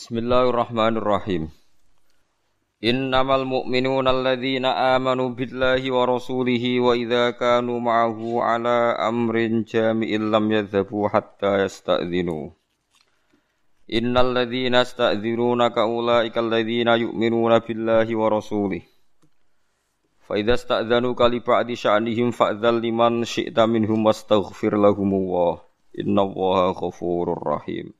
Bismillahirrahmanirrahim. Innamal mu'minuna alladzina amanu billahi wa rasulihi wa idza kanu ma'ahu ala amrin jami'in lam yadhhabu hatta yasta'dhinu. Innal ladzina yasta'dhinunaka ulaika alladzina yu'minuna billahi wa rasulihi. Fa idza sta'dhanuka li ba'di sya'nihim fa'dzal liman syi'ta minhum wastaghfir lahumullah. Innallaha ghafurur rahim.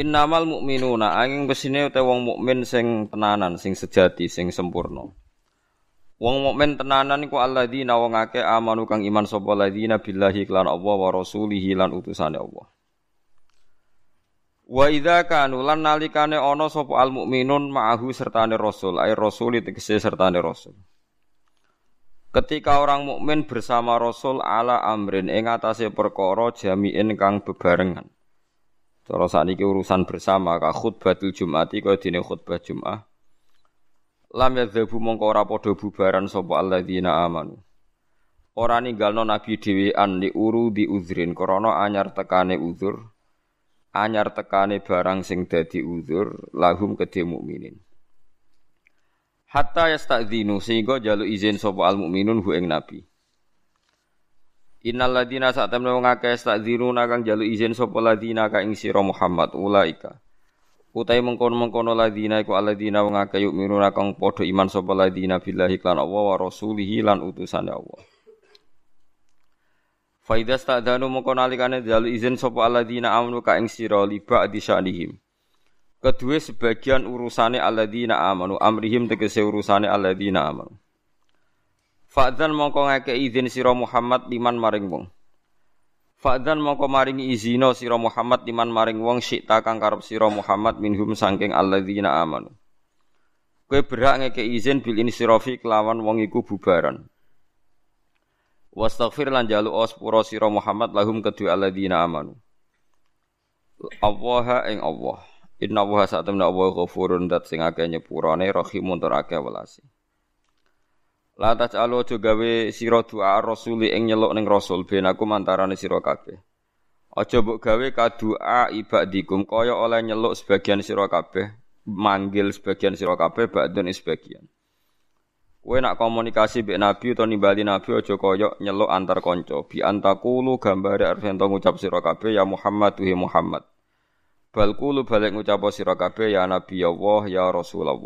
Innamal mukminuna angin besine te wong mukmin sing tenanan, sing sejati, sing sempurna. Wong mukmin tenanan iku alladzina wong akeh amanu kang iman sapa alladzina billahi lan Allah wa rasulihi lan utusane Allah. Wa idza kanu lan nalikane ana sapa al mukminun ma'ahu sertane rasul, ay rasul tegese sertane rasul. Ketika orang mukmin bersama rasul ala amrin ing atase perkara jami'in kang bebarengan. Cara sakniki urusan bersama ka khutbatul Jumati kaya dene khutbah Jumat. Lam yadzabu mongko ora padha bubaran sapa alladzina amanu. Ora ninggalno nabi dhewean li uru di uzrin krana anyar tekane uzur. Anyar tekane barang sing dadi uzur lahum kedhe mukminin. Hatta yastadzinu sehingga jaluk izin sapa al mukminun hu ing nabi. Innal ladina sak temne wong akeh stakdiruna kang jalu izin sapa ladina ka ing sira Muhammad ulaika. Utai mengkono-mengkono ladina iku aladina wong akeh yuk miruna kang padha iman sapa ladina billahi lan Allah wa rasulihi lan utusane Allah. Faida stadanu mengko nalikane jalu izin sapa aladina amanu ka ing sira liba di syanihim. Kedua sebagian urusane aladina amanu amrihim tegese urusane aladina amanu. Fa'dzan mongko ngake izin sira Muhammad liman maring wong. Fa'dzan mongko maringi izino sira Muhammad liman maring wong syi'ta kang karep sira Muhammad minhum sangking alladzina amanu. Kowe berhak ngeke izin bil insirafi kelawan wong iku bubaran. Wastaghfir lan jalu ospura sira Muhammad lahum kedua alladzina amanu. Allah ing Allah. Inna wa sa'atamna Allah ghafurun dat sing akeh nyepurane rahimun tur akeh welasi. La taj'alu aja gawe sira doa rasuli ing nyeluk ning rasul ben aku mantarane sira kabeh. Aja mbok gawe kadua ibadikum kaya oleh nyeluk sebagian sira kabeh, manggil sebagian sira kabeh ba'dun sebagian. Kowe nak komunikasi mbek nabi utawa nimbali nabi aja kaya nyeluk antar kanca. Bi antakulu gambare arep ento ngucap sira kabeh ya Muhammad tuhi Muhammad. Bal kulu balik ngucap sira kabeh ya nabi Allah ya Rasulullah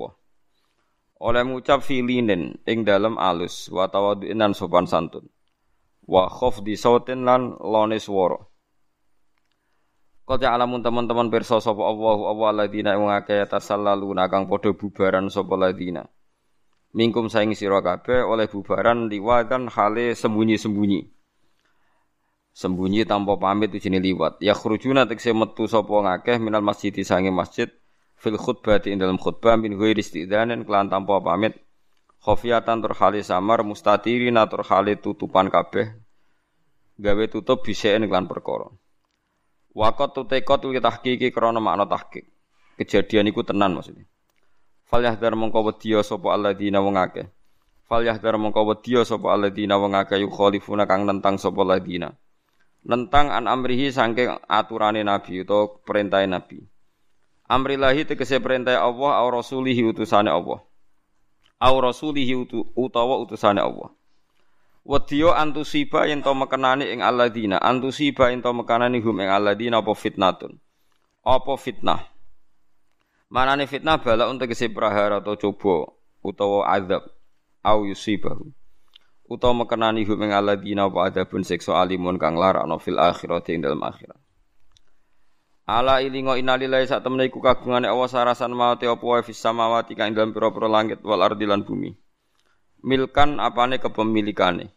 oleh ngucap filinin ing dalam alus wa tawadhu'in sopan santun. Wa di sautin lan lone swara. Kau alamun teman-teman perso sapa Allah Allah ladina wong akeh tasallaluna kang padha bubaran sapa ladina. Mingkum saing sira kabeh oleh bubaran liwatan hale sembunyi-sembunyi. Sembunyi tanpa pamit ujine liwat. Ya khurujuna tekse metu sapa ngakeh minal masjid sange masjid fil khutbah di dalam khutbah min ghairi istidzanin kelan tanpa pamit. Khofiyatan tur hali samar mustatirina tur hali tutupan kabeh. Gawe tutup biseen kelan perkara. Wakot tutekot li tahqiqi krana makna tahqiq. Kejadian iku tenan maksudnya. Fal yahdar mongko wedya sapa alladzina wong akeh. Fal yahdar mongko wedya sapa alladzina wong akeh yukhalifuna kang nentang sapa alladzina. Nentang an amrihi saking aturane nabi utawa perintah nabi Amrillahi tegese perintah Allah au rasulihi utusane Allah. Au rasulihi utu, utawa utusane Allah. Wadiyo antusiba yen to mekenani ing alladzina, antusiba yen to mekenani hum ing alladzina apa fitnatun. Apa fitnah? Manane fitnah bala untuk kese prahara atau coba utawa azab au yusibahu. Utawa mekenani hum ing alladzina apa adabun siksa alimun kang larakno fil akhirati ing dalam akhirat. Ala ilingo innalillahi sak temene iku kagungane Allah sarasan mawate apa wae fis samawati kang dalam pira-pira langit wal ardi lan bumi. Milkan apane kepemilikane.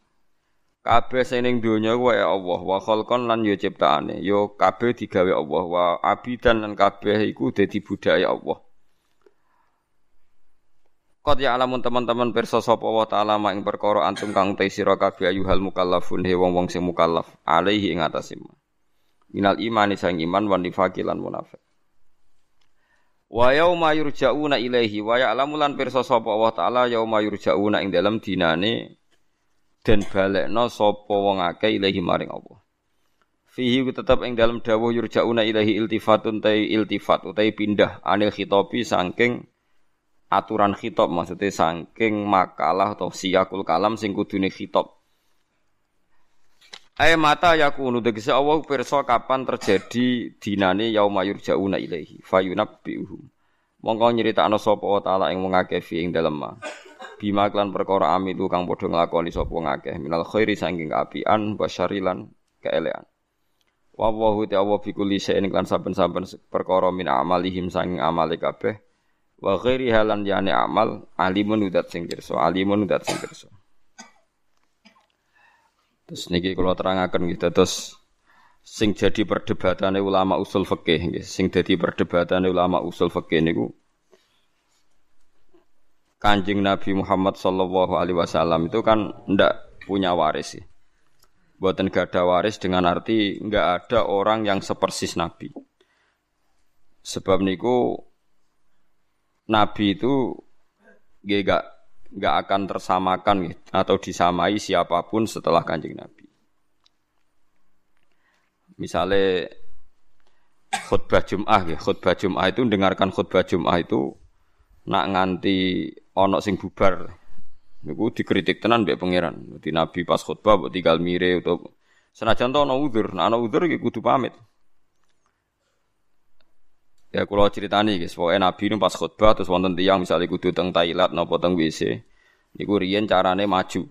Kabeh sing ning donya wae Allah wa khalqan lan yo ciptaane. Yo kabeh digawe Allah wa abidan lan kabeh iku dadi budaya Allah. Ya alamun teman-teman pirsa sapa wa ta'ala ing perkara antum kang te sira kabeh ayuhal mukallafun he wong-wong sing mukallaf alaihi ing atase minal imani sang iman wan nifaqi lan munafik. Wa yauma yurja'una ilaihi wa ya'lamu lan pirsa sapa Allah taala yauma yurja'una ing dalam dinane den balekno sapa wong akeh ilaihi maring Allah. Fihi tetap ing dalam dawuh yurjauna ilahi iltifatun tai iltifat utai pindah anil khitobi sangking aturan khitab maksudnya sangking makalah atau siyakul kalam sing kudune khitab. Ay mata yakunu tegese Allah pirsa kapan terjadi dinane yauma yurjauna ilahi fayunabbiuhum. Mongko nyeritakno sapa taala ing mengakeh fi ing dalem ma. Bima klan perkara amilu kang padha nglakoni sapa minal khairi sangking apian basyarilan keelean. Wa wa ta Allah fi kulli shay'in kan saben-saben perkara min amalihim sang amale kabeh. Wa ghairi halan yani amal alimun udat sing alimun udat sing. Terus niki kula terangaken gitu terus sing jadi perdebatane ulama usul fikih nggih, sing dadi perdebatane ulama usul fikih niku Kanjeng Nabi Muhammad sallallahu alaihi wasallam itu kan ndak punya waris sih. Buatan gak ada waris dengan arti nggak ada orang yang sepersis Nabi. Sebab niku Nabi itu gak nggak akan tersamakan gitu, atau disamai siapa pun setelah kanjeng Nabi. Misalnya khutbah Jum'ah ya, khutbah Jum'ah itu dengarkan khutbah Jum'ah itu nak nganti onok sing bubar Niku dikritik tenan mbek pangeran. Di Nabi pas khutbah mbok tinggal mire atau senajan to ana udzur, nah ana udzur kudu pamit. Ya kula critani guys, pokoke Nabi nu pas khutbah terus wonten tiyang misalnya kudu teng toilet napa teng WC. Niku riyen carane maju.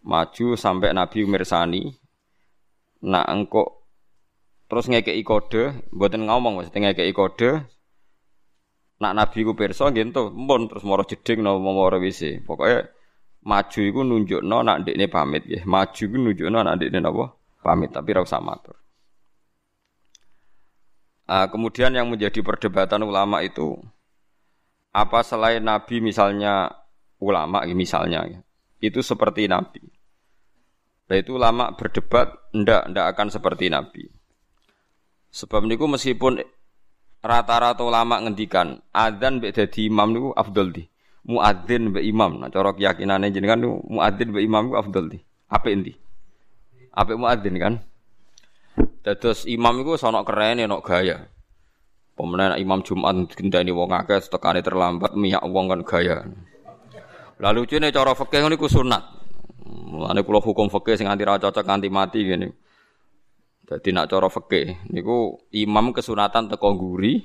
Maju sampai Nabi mirsani. Nak engko terus ngekeki kode, mboten ngomong mesti ngekeki kode. Nak Nabi ku pirsa nggih mpun terus mara jeding napa mara WC. Pokoke maju iku nunjukno nak ndekne pamit nggih. Maju iku nunjukno nak ndekne napa? Pamit tapi ora usah matur. Uh, kemudian yang menjadi perdebatan ulama itu apa selain Nabi misalnya ulama misalnya itu seperti Nabi. Nah itu ulama berdebat ndak ndak akan seperti Nabi. Sebab niku meskipun rata-rata ulama ngendikan adzan mbek dadi imam niku afdal di muadzin be imam. Nah cara keyakinane jenengan nu muadzin be imam ku afdal di. Apik endi? Apik muadzin kan? Dados imam iku sono keren ono gaya. Pemenang imam Jumat gendani wong akeh tekane terlambat miyak wong kan gaya. Lalu cene cara fikih niku sunat. Mulane kula hukum fikih sing anti ra cocok anti mati ngene. Dadi nak cara fikih niku imam kesunatan teko guri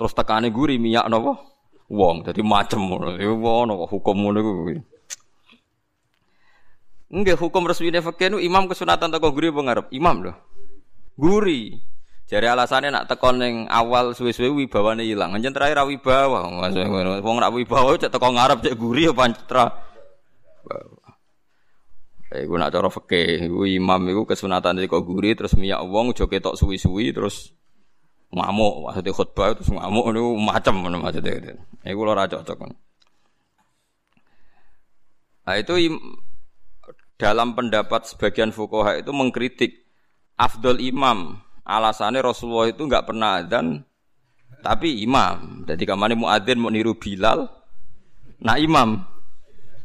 terus tekane guri minyak napa? wong. Dadi macem ngono. Iku ono hukum ngono iku. Nggih hukum resmine fikih imam kesunatan teko guri apa ngarep? Imam lho. Guri. Jare alasannya nak tekon ning awal suwe-suwe wibawane ilang. Anjen terakhir ra wibawa. Wong nak wibawa cek teko ngarep cek guri ya pancra. Iku nak cara fikih, iku imam iku kesunatan teko guri terus miyak wong aja ketok suwi-suwi terus ngamuk maksudnya khutbah terus ngamuk itu macam mana maksudnya kalau raja cocok. Nah itu dalam pendapat sebagian fukoha itu mengkritik afdol imam alasannya Rasulullah itu nggak pernah adzan tapi imam. Jadi kamane muadzin mau niru Bilal, nah imam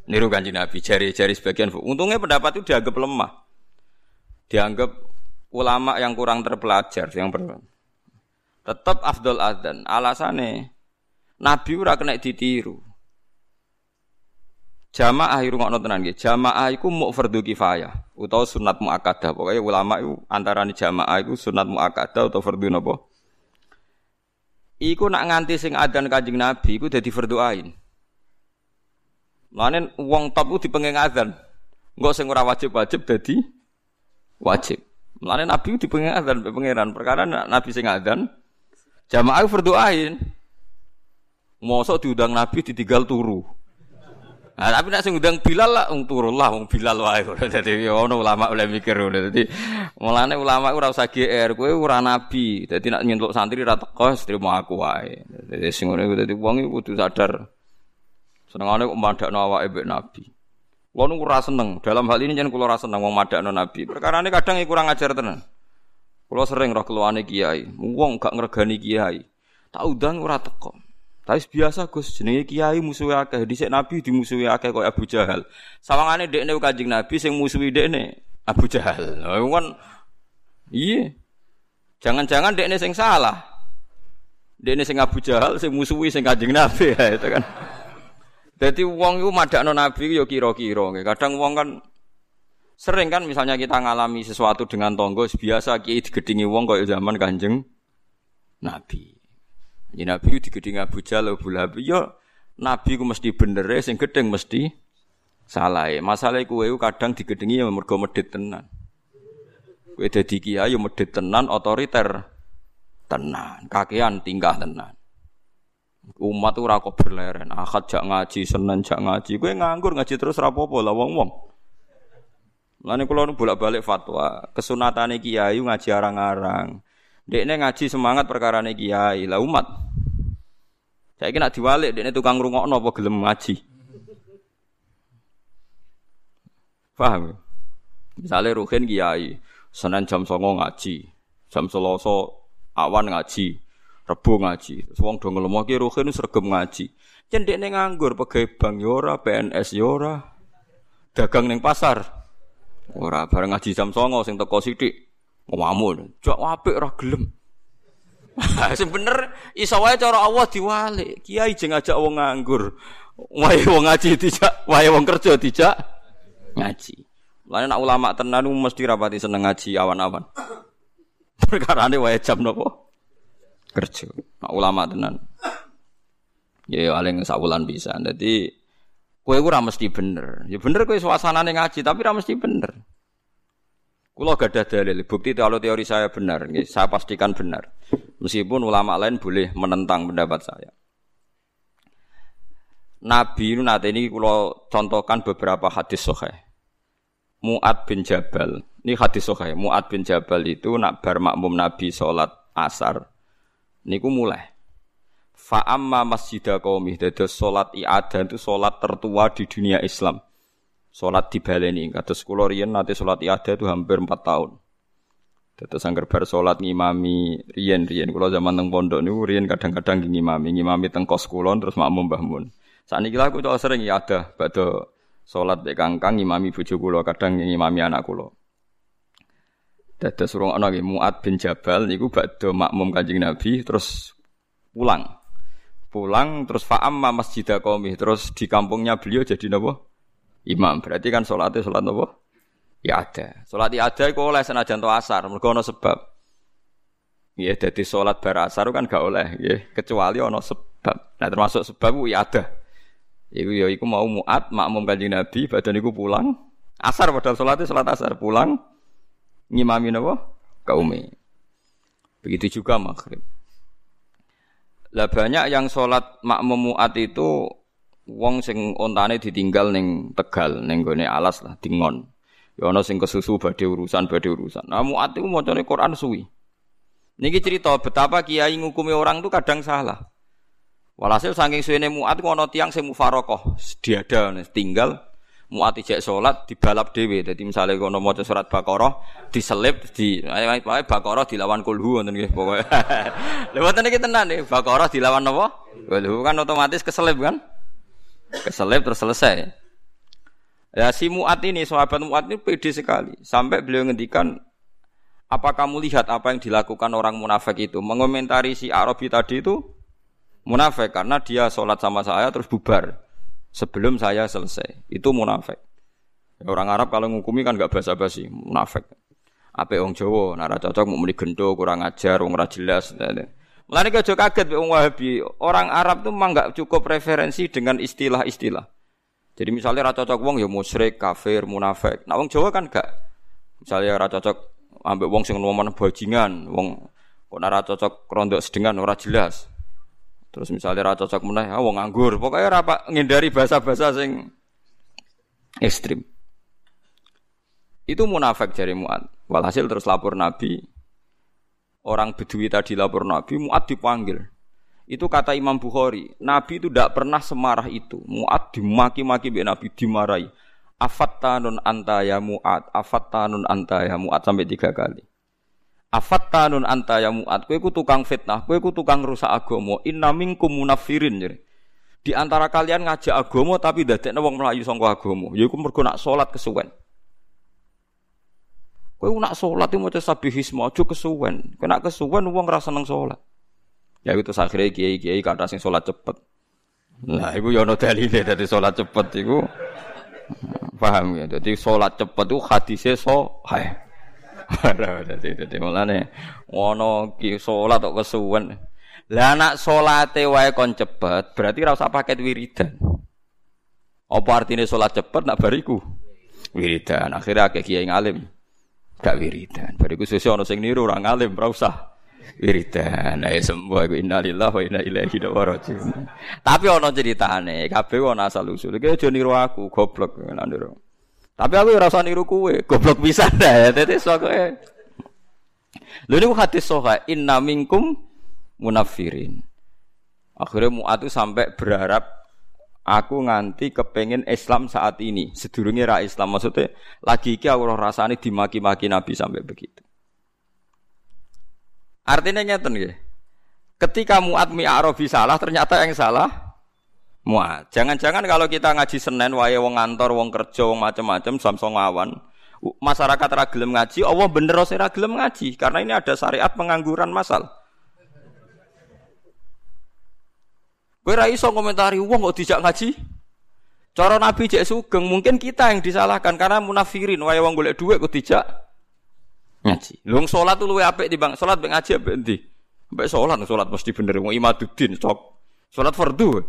niru kanji Nabi jari-jari sebagian. Untungnya pendapat itu dianggap lemah, dianggap ulama yang kurang terpelajar yang ber tetap afdol adzan. Alasane Nabi ora kena ditiru. Jamaah iku ngono tenan nggih. Jamaah iku muk fardhu kifayah utawa sunat muakkadah. Pokoke ulama iku antarané jamaah iku sunat muakkadah utawa fardhu napa? Iku nak nganti sing adzan Kanjeng Nabi iku dadi fardhu ain. Mane wong top ku dipenging adzan. Engko sing ora wajib-wajib dadi wajib. Mulane Nabi dipenging adzan pangeran. Perkara Nabi sing adzan Jamaah berdoain. Mosok diundang Nabi ditinggal turu. Nah, tapi nak sing undang Bilal lah wong turu lah wong Bilal wae. Dadi ono ulama oleh mikir ngono. Dadi mulane ulama ora usah GR, kowe ora nabi. Dadi nak nyentuk santri ra teko trimo aku wae. Dadi sing ngono dadi wong iku kudu sadar. Senengane kok mandakno awake mbek nabi. Nu ora seneng. Dalam hal ini jangan kulo ora seneng wong madakno nabi. Perkara ini kadang kurang ajar tenan. Kulo sering roh keluane kiai, wong gak ngregani kiai. Tak undang ora teko. Tapi biasa Gus jenenge kiai musuhe akeh, dhisik Nabi dimusuhi akeh koyo Abu Jahal. Sawangane dekne Kanjeng Nabi sing musuhi dekne Abu Jahal. Nah, kan Iya. Jangan-jangan dekne sing salah. Dekne sing Abu Jahal sing musuhi sing Kanjeng Nabi ya itu kan. Jadi wong iku madakno Nabi yo kira-kira. Kadang wong kan sering kan misalnya kita ngalami sesuatu dengan tonggo biasa kiai digedingi wong kaya zaman Kanjeng Nabi. Jadi Nabi digedingi Abu Jahal Abu Lahab yo Nabi ku mesti bener sing gedeng mesti salah. Masalah kuwe kadang digedingi yo mergo medhit tenan. Kowe dadi kiai yo medhit tenan otoriter tenan, kakean tingkah tenan. Umat ora kok berleren, akad jak ngaji, senen jak ngaji. Kowe nganggur ngaji terus ra apa lah wong-wong. Lane kula bolak-balik fatwa, kesunatane kiai ngaji arang-arang. Dekne ngaji semangat perkara kiai, lah umat. Saya kira diwalik, dekne tukang rungokno apa gelem ngaji. Paham? Misalnya Ruhin kiai, Senin jam songo ngaji, jam Selasa awan ngaji, Rebo ngaji. Terus wong do nglemokke ruhin sregep ngaji. Cendek ning nganggur pegawai bank yora, ya PNS yora, ya dagang ning pasar. Ora bareng ngaji jam songo sing teko sithik. Ngomong, jak apik ora gelem. Sing bener iso wae cara Allah diwalik. Kiai jeng ngajak wong nganggur. Wae wong ngaji dijak, wae wong kerja dijak ngaji. Lain nak ulama tenan mesti rapati seneng ngaji awan-awan. Perkara ini wae jam nopo? kerja. Nah, ulama tenan. Ya ya aling sakulan bisa. Jadi kowe ora mesti bener. Ya bener kowe suasanane ngaji tapi ora mesti bener. Kulo ada dalil, bukti kalau teori saya benar, saya pastikan benar. Meskipun ulama lain boleh menentang pendapat saya. Nabi itu nanti ini kulo contohkan beberapa hadis sohe. Mu'ad bin Jabal, ini hadis sohe. Mu'ad bin Jabal itu nak bar makmum Nabi sholat asar niku mulai fa amma masjidah qaumi dados salat i'adah itu salat tertua di dunia Islam salat di baleni. Kados kula riyen nate salat i'adah itu hampir 4 tahun. Dados angger bar salat ngimami riyen-riyen. Kula zaman teng pondok niku riyen kadang-kadang ngimami. Ngimami teng kos kula terus makmum Mbah Mun. Sakniki lha aku sering i'adah badhe salat mek kangkang ngimami bojo kula kadang ngimami anak kula. Dados surung ana nggih Muad bin Jabal niku badhe makmum Kanjeng Nabi terus pulang. Pulang terus fa'amma masjidah qaumi terus di kampungnya beliau jadi napa? Imam. Berarti kan salatnya salat napa? Ya ada. Salat ya ada iku oleh senajan to asar, mergo ana sebab. Ya dadi salat bar asar kan gak oleh nggih, kecuali ana sebab. Nah termasuk sebab ya ada. Iku ya iku mau Muad makmum Kanjeng Nabi badan iku pulang asar padahal salatnya salat asar pulang ngimami napa kaumi. Begitu juga maghrib. Lah banyak yang sholat makmum muat itu wong sing ontane ditinggal ning Tegal ning gone alas lah dingon. Ya ana sing kesusu badhe urusan badhe urusan. Nah muat itu macane Quran suwi. Niki cerita betapa kiai ngukumi orang itu kadang salah. Walhasil saking suwene muat ana tiyang sing mufarokoh, diada tinggal muat ijek salat dibalap dhewe. Dadi misale kono maca surat Baqarah diselip di pokoke Baqarah dilawan kulhu ngoten nggih pokoke. Lha wonten iki tenan nih Baqarah dilawan napa? Kulhu kan otomatis keselip kan? Keselip terus selesai. Ya si Muat ini, sahabat Muat ini pede sekali. Sampai beliau ngendikan, apa kamu lihat apa yang dilakukan orang munafik itu? Mengomentari si Arabi tadi itu munafik karena dia sholat sama saya terus bubar sebelum saya selesai. Itu munafik. Orang Arab kalau ngukumi kan gak basa-basi, munafik. Apa orang Jawa, nara cocok mau meni gendo, kurang ajar, wong jelas. Mulane aja kaget wong Wahabi. Orang Arab tuh memang gak cukup referensi dengan istilah-istilah. Jadi misalnya ra cocok wong ya musyrik, kafir, munafik. Nah wong Jawa kan gak. Misalnya ra cocok ambek wong sing ngomong bajingan, wong kok nara cocok rondok sedengan ora jelas. Terus misalnya ra cocok meneh, ah wong nganggur. Pokoknya ra ngindari bahasa-bahasa sing ekstrim. Itu munafik jari Mu'ad. Walhasil terus lapor Nabi. Orang Bedui tadi lapor Nabi, Mu'ad dipanggil. Itu kata Imam Bukhari, Nabi itu tidak pernah semarah itu. Mu'ad dimaki-maki Nabi dimarahi. Afattanun anta ya Mu'ad, afattanun anta ya Mu'ad sampai tiga kali. Afattanun anta ya mu'at. Kowe ku tukang fitnah, kowe ku tukang rusak agama. Inna minkum munafirin jadi. Di antara kalian ngajak agama tapi dadekne wong melayu sangka agama. Yaiku mergo nak salat kesuwen. Kowe nak salat itu maca sabihisme aja kesuwen. Kena kesuwen wong ora seneng salat. Ya itu akhirnya kiai-kiai kata sing salat cepet. Nah, iku ya ono dalile dadi salat cepet iku. Paham ya? Jadi salat cepet itu hadisnya so, hai. Dadi dadi mulane ono ki salat kok kesuwen. Lah nak salate wae kon cepet, berarti ora usah paket wiridan. Apa artinya salat cepet nak bariku? Wiridan. Akhirnya akeh kiai ngalim gak wiridan. Bariku sesuk ana sing niru ora ngalim, ora usah wiridan. Ayo sembuh iku innalillahi wa inna ilaihi raji'un. Tapi ana ceritane, kabeh ana asal usul. Iki aja niru aku, goblok niru. Tapi aku ora usah niru kowe, goblok pisan dah. Dadi sokoe. Lha niku hadis soha inna minkum munafirin. Akhirnya Mu'ad itu sampai berharap Aku nganti kepengen Islam saat ini. Sedurunge ra Islam maksudnya lagi iki aku rasane dimaki-maki Nabi sampai begitu. Artinya nyeten nggih. Ketika Muat Arabi salah ternyata yang salah Muat. Jangan-jangan kalau kita ngaji Senin wae wong ngantor, wong kerja, wong macam-macam samsung awan, masyarakat ra gelem ngaji, Allah bener ora ngaji karena ini ada syariat pengangguran masal. Kowe ra iso komentari wong kok dijak ngaji. Cara Nabi cek sugeng, mungkin kita yang disalahkan karena munafirin wae wong golek dhuwit kok dijak ngaji. Lung salat luwe apik timbang salat mek ngaji apik endi? Mbek salat salat mesti bener wong imaduddin cok. Salat fardu.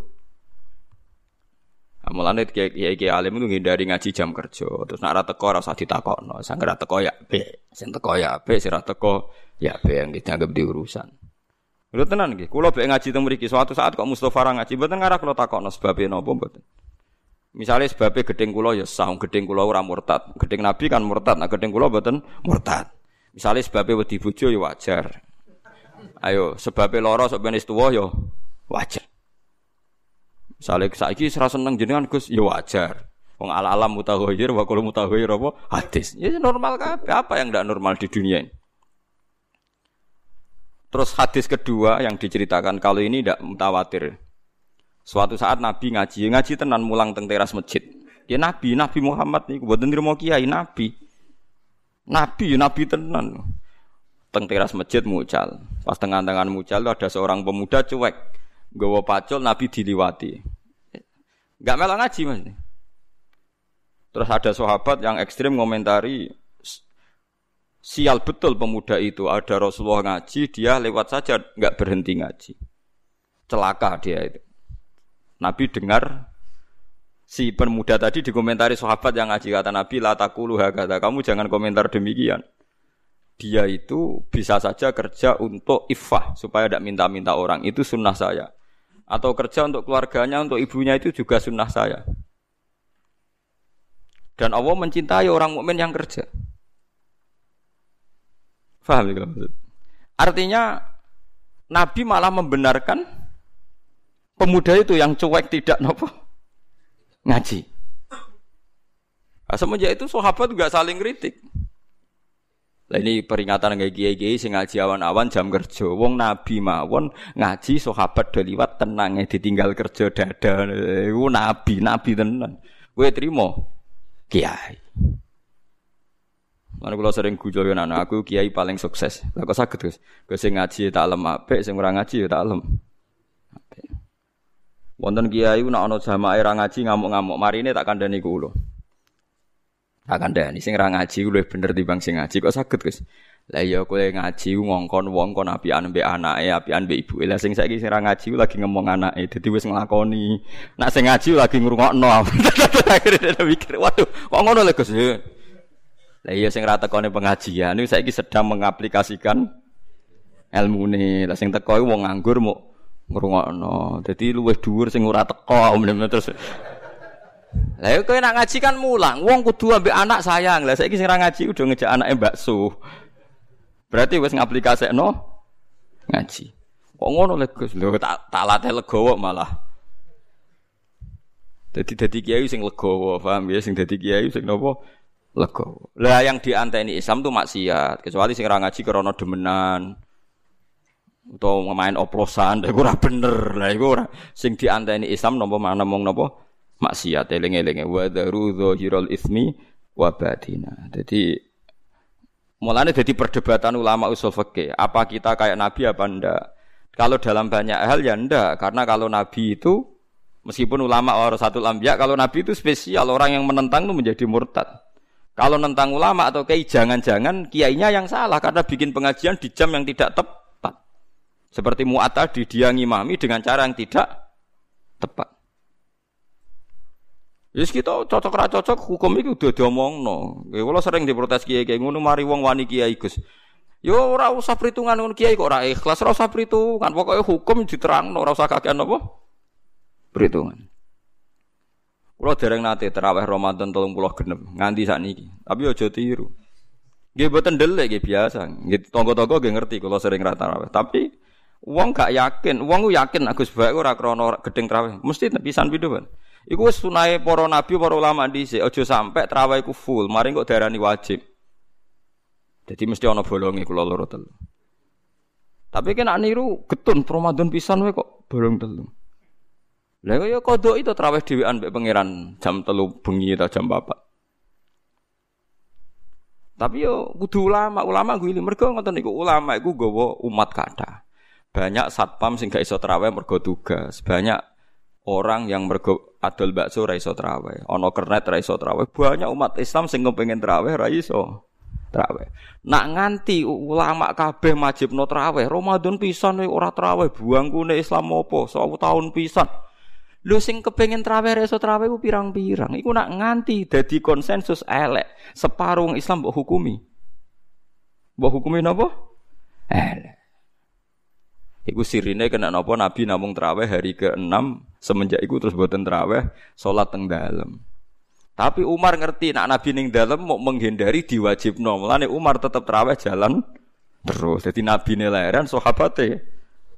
Mulane kiai kiai alim itu ngindari ngaji jam kerja. Terus nak ora teko ora usah ditakokno. Sang ora teko ya be. Sing teko ya be, sing ora teko ya be yang dianggap diurusan. Lho tenan nggih, kula bek ngaji teng mriki suatu saat kok Mustofa ra ngaji mboten ngarah kula takokno sebabe napa mboten. Misale sebabe gedeng kula ya sah, gedeng kula ora murtad. Gedeng Nabi kan murtad, nah gedeng kula mboten murtad. Misale sebabe wedi bojo ya wajar. Ayo, sebabe lara sok ben tuwa ya wajar. Misale saiki ora seneng jenengan Gus ya wajar. Wong ala-alam mutaghayyir wa kullu mutaghayyir apa hadis. Ya normal kabeh, apa yang ndak normal di dunia ini? Terus hadis kedua yang diceritakan kalau ini tidak mutawatir. Suatu saat Nabi ngaji, ngaji tenan mulang teng teras masjid. Ya Nabi, Nabi Muhammad nih, buat nerimo kiai Nabi. Nabi, Nabi tenan. Teng teras masjid mucal. Pas tengah-tengah mucal ada seorang pemuda cuek. Gawa pacul Nabi diliwati. Gak melok ngaji mas. Terus ada sahabat yang ekstrim ngomentari Sial betul pemuda itu. Ada Rasulullah ngaji, dia lewat saja nggak berhenti ngaji. Celaka dia itu. Nabi dengar si pemuda tadi dikomentari sahabat yang ngaji kata Nabi latakulu kata kamu jangan komentar demikian. Dia itu bisa saja kerja untuk ifah supaya tidak minta-minta orang itu sunnah saya. Atau kerja untuk keluarganya, untuk ibunya itu juga sunnah saya. Dan Allah mencintai orang mukmin yang kerja. Faham ya? Artinya Nabi malah membenarkan pemuda itu yang cuek tidak nopo ngaji. Nah, semenjak itu sahabat juga saling kritik. Lah ini peringatan kayak kiai-kiai sing ngaji awan-awan jam kerja. Wong Nabi mawon ngaji sahabat do liwat tenangnya ditinggal kerja dada. Iku Nabi, Nabi tenan. Kowe trimo kiai. Mana kalau sering gujo yo aku kiai paling sukses. Lah kok saged Gus? Gus sing ngaji tak lem apik, sing ora ngaji tak lem. Wonten kiai nek ana jamaah ora ngaji ngamuk-ngamuk, marine tak kandhani kula. Tak kandhani sing ora ngaji luwih bener timbang sing ngaji kok saged Gus. Lah iya kowe ngaji ngongkon wong kon apian mbek anake, apian mbek ibuke. Lah sing saiki sing ora ngaji lagi ngomong anake, dadi wis nglakoni. Nak sing ngaji lagi ngrungokno. Akhire mikir, waduh, kok ngono lho Gus? Lah iya sing ra tekone pengajian niku saiki sedang mengaplikasikan ilmu ne. Lah sing teko wong nganggur mau ngrungokno. Dadi luwih dhuwur sing ora teko terus. Lah kowe nak ngaji kan mulang, wong kudu ambek anak sayang. Lah saiki sing ra ngaji udah ngejak anake bakso. Berarti wis ngaplikasekno ngaji. Kok ngono lek Gus? Lho tak tak latih legowo malah. Dadi dadi kiai sing legowo, paham ya sing dadi kiai sing nopo? Lego. Lah yang dianteni Islam tuh maksiat, kecuali sing ora ngaji krana demenan atau main oplosan, iku ora bener. Lah iku ora sing dianteni Islam napa mana mong napa maksiat eling-elinge wa daru dzahirul ismi wa batina. Jadi Mulanya jadi perdebatan ulama usul fikih. Apa kita kayak Nabi apa ndak? Kalau dalam banyak hal ya ndak. Karena kalau Nabi itu meskipun ulama orang satu lambiak, kalau Nabi itu spesial orang yang menentang itu menjadi murtad. Kalau nentang ulama atau kiai jangan-jangan kiainya yang salah karena bikin pengajian di jam yang tidak tepat. Seperti Mu'at tadi dia ngimami dengan cara yang tidak tepat. Yes kita cocok ra cocok hukum itu udah diomongno. Ya kalau sering diprotes kiai kiai ngono mari wong wani kiai Gus. Yo ora usah perhitungan ngono kiai kok ora ikhlas, ora usah perhitungan. Pokoknya hukum diterangno ora usah kakean apa? Perhitungan. Kulo dereng nate terawih Ramadan 30 genep nganti sakniki. Tapi aja tiru. Nggih mboten ndelik nggih biasa. Nggih tangga-tangga nggih ngerti kula sering ra tarawih. Tapi wong gak yakin, wong yakin Agus Baik ora krana gedeng tarawih. Mesti pisan pindho, Pak. Iku sunahe para nabi, para ulama dhisik, aja sampe traweh iku full, mari kok darani wajib. Jadi mesti ana bolonge kula loro telu. Tapi kena niru getun Ramadan pisan wae kok bolong telu. Lah ya kodok itu traweh dhewean mbek pangeran jam telu bengi atau jam 4. Tapi yo kudu ulama, ulama gue ini mergo ngoten niku ulama iku gawa umat kata. Banyak satpam sing gak iso traweh mergo tugas, banyak orang yang mergo adol bakso ra iso traweh, ana kernet ra iso traweh. Banyak umat Islam sing kepengin traweh ra iso traweh. Nak nganti ulama kabeh majibno traweh, Ramadan pisan ora traweh, buangkune Islam opo? 100 tahun pisan. Lho sing kepengin traweh ra iso traweh pirang-pirang. Iku nak nganti dadi konsensus elek, separuh Islam mbok hukumi. Mbok hukumi napa? Elek. Iku sirine kena napa Nabi namung traweh hari ke-6 semenjak iku terus boten traweh salat teng dalem. Tapi Umar ngerti nak Nabi ning dalem mau menghindari diwajibno. Mulane Umar tetap traweh jalan terus. Jadi Nabi ne lahiran sahabate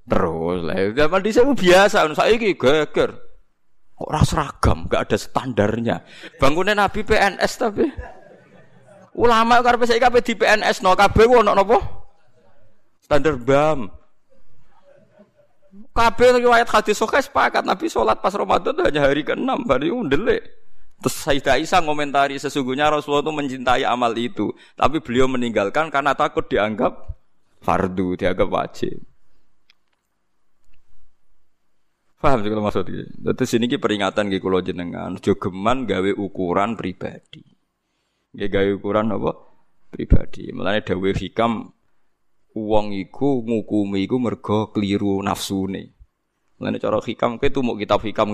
terus. Lah zaman dhisik biasa saiki geger. Kok ora seragam, gak ada standarnya. Bangunnya Nabi PNS tapi ulama karepe saiki kabeh di PNS no kabeh ono napa? Standar BAM. Kabeh riwayat hadis sahih sepakat Nabi sholat pas Ramadan hanya hari ke-6, hari undelik. Terus Sayyidah Aisyah ngomentari sesungguhnya Rasulullah itu mencintai amal itu, tapi beliau meninggalkan karena takut dianggap fardu, dianggap wajib. Paham sih kalau maksudnya. Terus ini ki peringatan ki kulo jenengan, jogeman gawe ukuran pribadi. Gak gawe ukuran apa? Pribadi. Mulane dawe hikam Uang iku ngukumi iku mergo keliru nafsune. Mulane cara hikam kowe tuh mau kitab hikam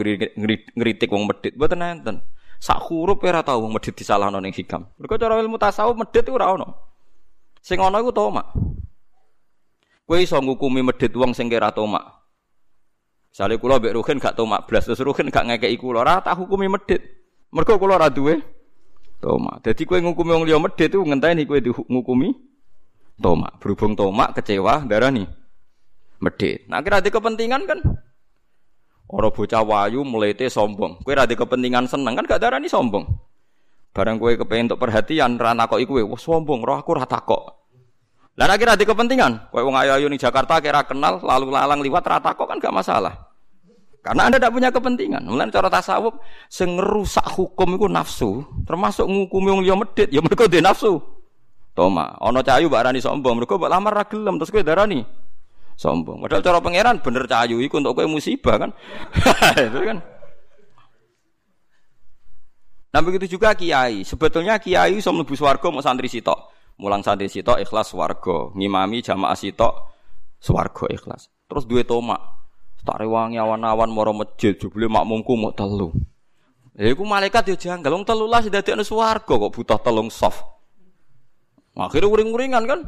ngritik wong medit mboten enten. Sak huruf ora tau wong medit disalahno ning hikam. Mergo cara ilmu tasawuf medit iku ora ono. Sing ono iku tomak. Kowe iso ngukumi medit wong sing kira tomak. Misale kula mbek Ruhin gak tomak blas, terus Ruhin gak ngekeki kula, ora tak hukumi medit. Mergo kula ora duwe tomak. Dadi kowe ngukumi wong liya medit iku ngenteni kowe ngukumi tomak. Berhubung tomak kecewa darah nih medit. Nah kira di kepentingan kan orang bocah wayu melete sombong. Kue rada kepentingan seneng kan gak darah nih sombong. Barang kue kepengen untuk perhatian rana kok ikue, wah sombong, roh aku rata kok. Lah kira di kepentingan, kue wong ayu ayu Jakarta kira kenal lalu lalang liwat rata kok kan gak masalah. Karena anda tidak punya kepentingan. Mulai cara tasawuf, sing hukum itu nafsu, termasuk ngukumi wong liya medit, ya mereka nafsu. Toma, ono cayu mbak Rani sombong, mereka mbak lamar ragilem terus kowe darani sombong. Padahal cara pangeran bener cayu iku untuk kowe musibah kan. itu kan. Nah begitu juga kiai. Sebetulnya kiai iso mlebu swarga mau santri sitok. Mulang santri sitok ikhlas swarga, ngimami jamaah sitok swarga ikhlas. Terus duwe tomak. Tak rewangi awan-awan moro masjid jebule makmumku mau telu. Ya iku malaikat yo janggal wong telulas dadekno swarga kok butuh telung soft. Akhirnya uring-uringan kan.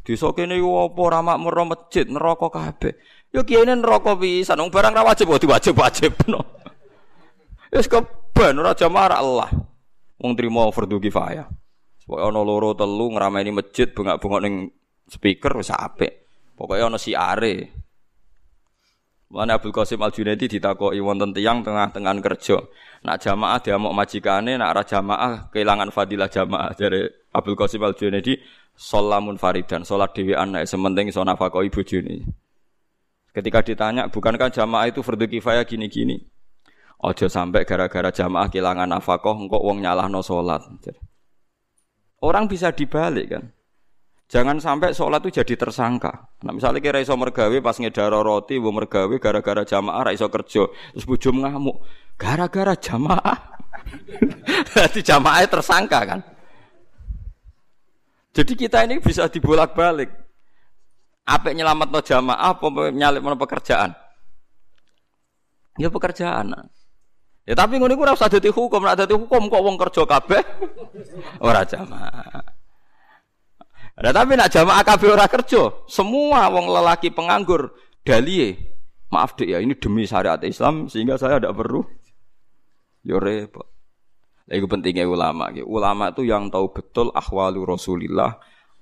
Desa kene yo apa ora makmur masjid neraka kabeh. Yo kiyene neraka pisan wong barang ra wajib kok diwajib-wajibno. Wis keben ora jamaah Allah. Wong trimo fardu kifayah. Pokoke ana loro telu ngrameni masjid bengak-bengok ning speaker wis apik. Pokoke ana siare. Mulane Abdul Qasim Al Junaidi ditakoki wonten tiyang tengah-tengah kerja. Nak jamaah diamuk majikane, nak ora jamaah kehilangan fadilah jamaah dari Abdul Qasim Al Junaidi solamun faridan, salat dhewean nek sementing iso nafakoi bojone. Ketika ditanya, bukankah jamaah itu fardu kifayah gini-gini? Ojo sampai gara-gara jamaah kehilangan nafkah engkau wong nyalahno salat. Orang bisa dibalik kan. Jangan sampai sholat itu jadi tersangka. Nah, misalnya kira iso mergawe pas ngedaro roti, bu mergawe gara-gara jamaah ra iso kerja, terus bojo ngamuk. Gara-gara jamaah. Jadi jamaah tersangka kan. Jadi kita ini bisa dibolak-balik. Apa nyelamat no jamaah, apa nyalip no pekerjaan? Ya pekerjaan. Ya tapi ngono iku ora usah dadi hukum, ora dadi hukum kok wong kerja kabeh ora jamaah. Nah, tapi nak jamaah kabeh ora kerja, semua wong lelaki penganggur dalie. Maaf dek ya, ini demi syariat Islam sehingga saya tidak perlu. Yo repot. Lah pentingnya ulama. Ulama itu yang tahu betul ahwalu Rasulillah,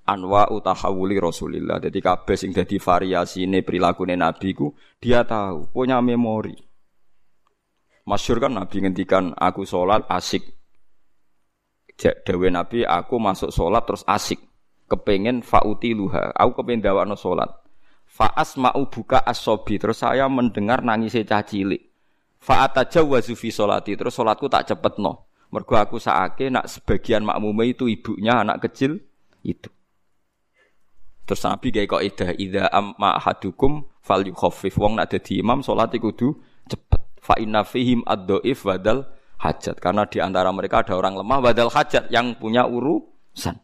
anwa utahawuli Rasulillah. Jadi kabeh sing dadi variasine perilakune Nabi ku dia tahu, punya memori. Masyur kan Nabi ngendikan aku sholat asik. Dewe Nabi aku masuk sholat terus asik kepengen fauti luha. Aku kepengen dawakno salat. Faas mau buka asobi terus saya mendengar nangis cilik. Faat aja wazufi solati terus solatku tak cepet no. Mergo aku saake nak sebagian makmume itu ibunya anak kecil itu. Terus Nabi gaya kok ida ida amma hadukum fal yukhafif wong nak dadi imam salat kudu cepet. Fa inna fihim ad-dhaif badal hajat karena di antara mereka ada orang lemah badal hajat yang punya urusan.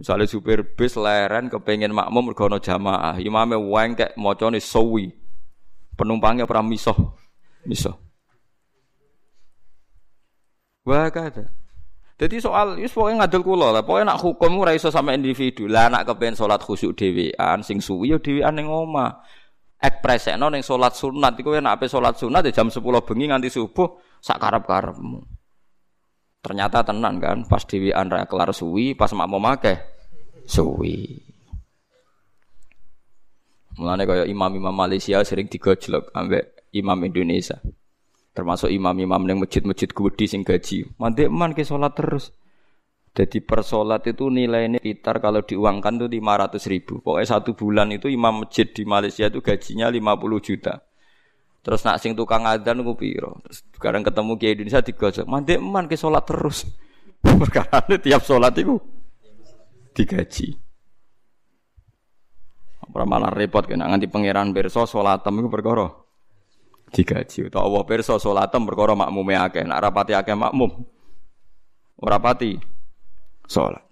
Misalnya supir bis leren kepengen makmum mergo jamaah, imame wengkek macane sawi. Penumpangnya pernah misoh. Misoh. Wah kada. Jadi soal wis pokoke ngadil kula lah, pokoke nak hukum ora iso sama individu. Lah nak kepengen salat khusyuk dhewean sing suwi ya dhewean ning omah. Ekspresekno ning salat sunat iku nek ape salat sunat ya jam 10 bengi nganti subuh sak karep-karepmu. Ternyata tenan kan, pas dhewean ra kelar suwi, pas makmum akeh suwi. Mulane kaya imam-imam Malaysia sering digojlok ambek imam Indonesia. Termasuk imam-imam yang masjid-masjid gede sing gaji. Mandek man ke sholat terus. Jadi per sholat itu nilainya sekitar kalau diuangkan itu 500 ribu. Pokoknya satu bulan itu imam masjid di Malaysia itu gajinya 50 juta. Terus nak sing tukang adzan ku piro? Terus sekarang ketemu Kiai Indonesia digojok, "Mandek man ke salat terus." Perkara tiap salat itu digaji. Ora malah repot kena nganti pangeran pirsa salatem iku perkara digaji. Utawa Allah pirsa salatem perkara makmume akeh, nak rapati akeh makmum. Ora pati salat.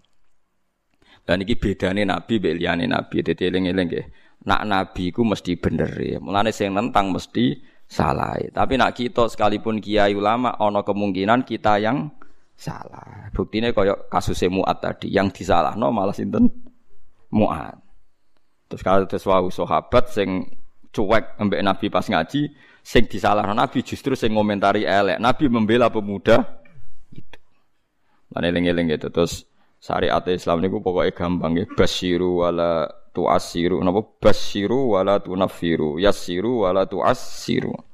Dan iki bedane nabi mbek liyane nabi. Dadi eling-eling nggih nak nabi ku mesti bener ya. Mulane sing nentang mesti salah. Tapi nak kita sekalipun kiai ulama ono kemungkinan kita yang salah. Buktine kaya kasus Muat tadi yang disalahno malah sinten Muat. Terus kalau terus wau sahabat sing cuek ambek Nabi pas ngaji, sing disalahno Nabi justru sing ngomentari elek. Nabi membela pemuda itu. Lan eling-eling gitu. Terus syariat Islam niku pokoknya gampang ya. Basyiru wala tuasiru napa? Basiru wala tunafiru yasiru wala tuasiru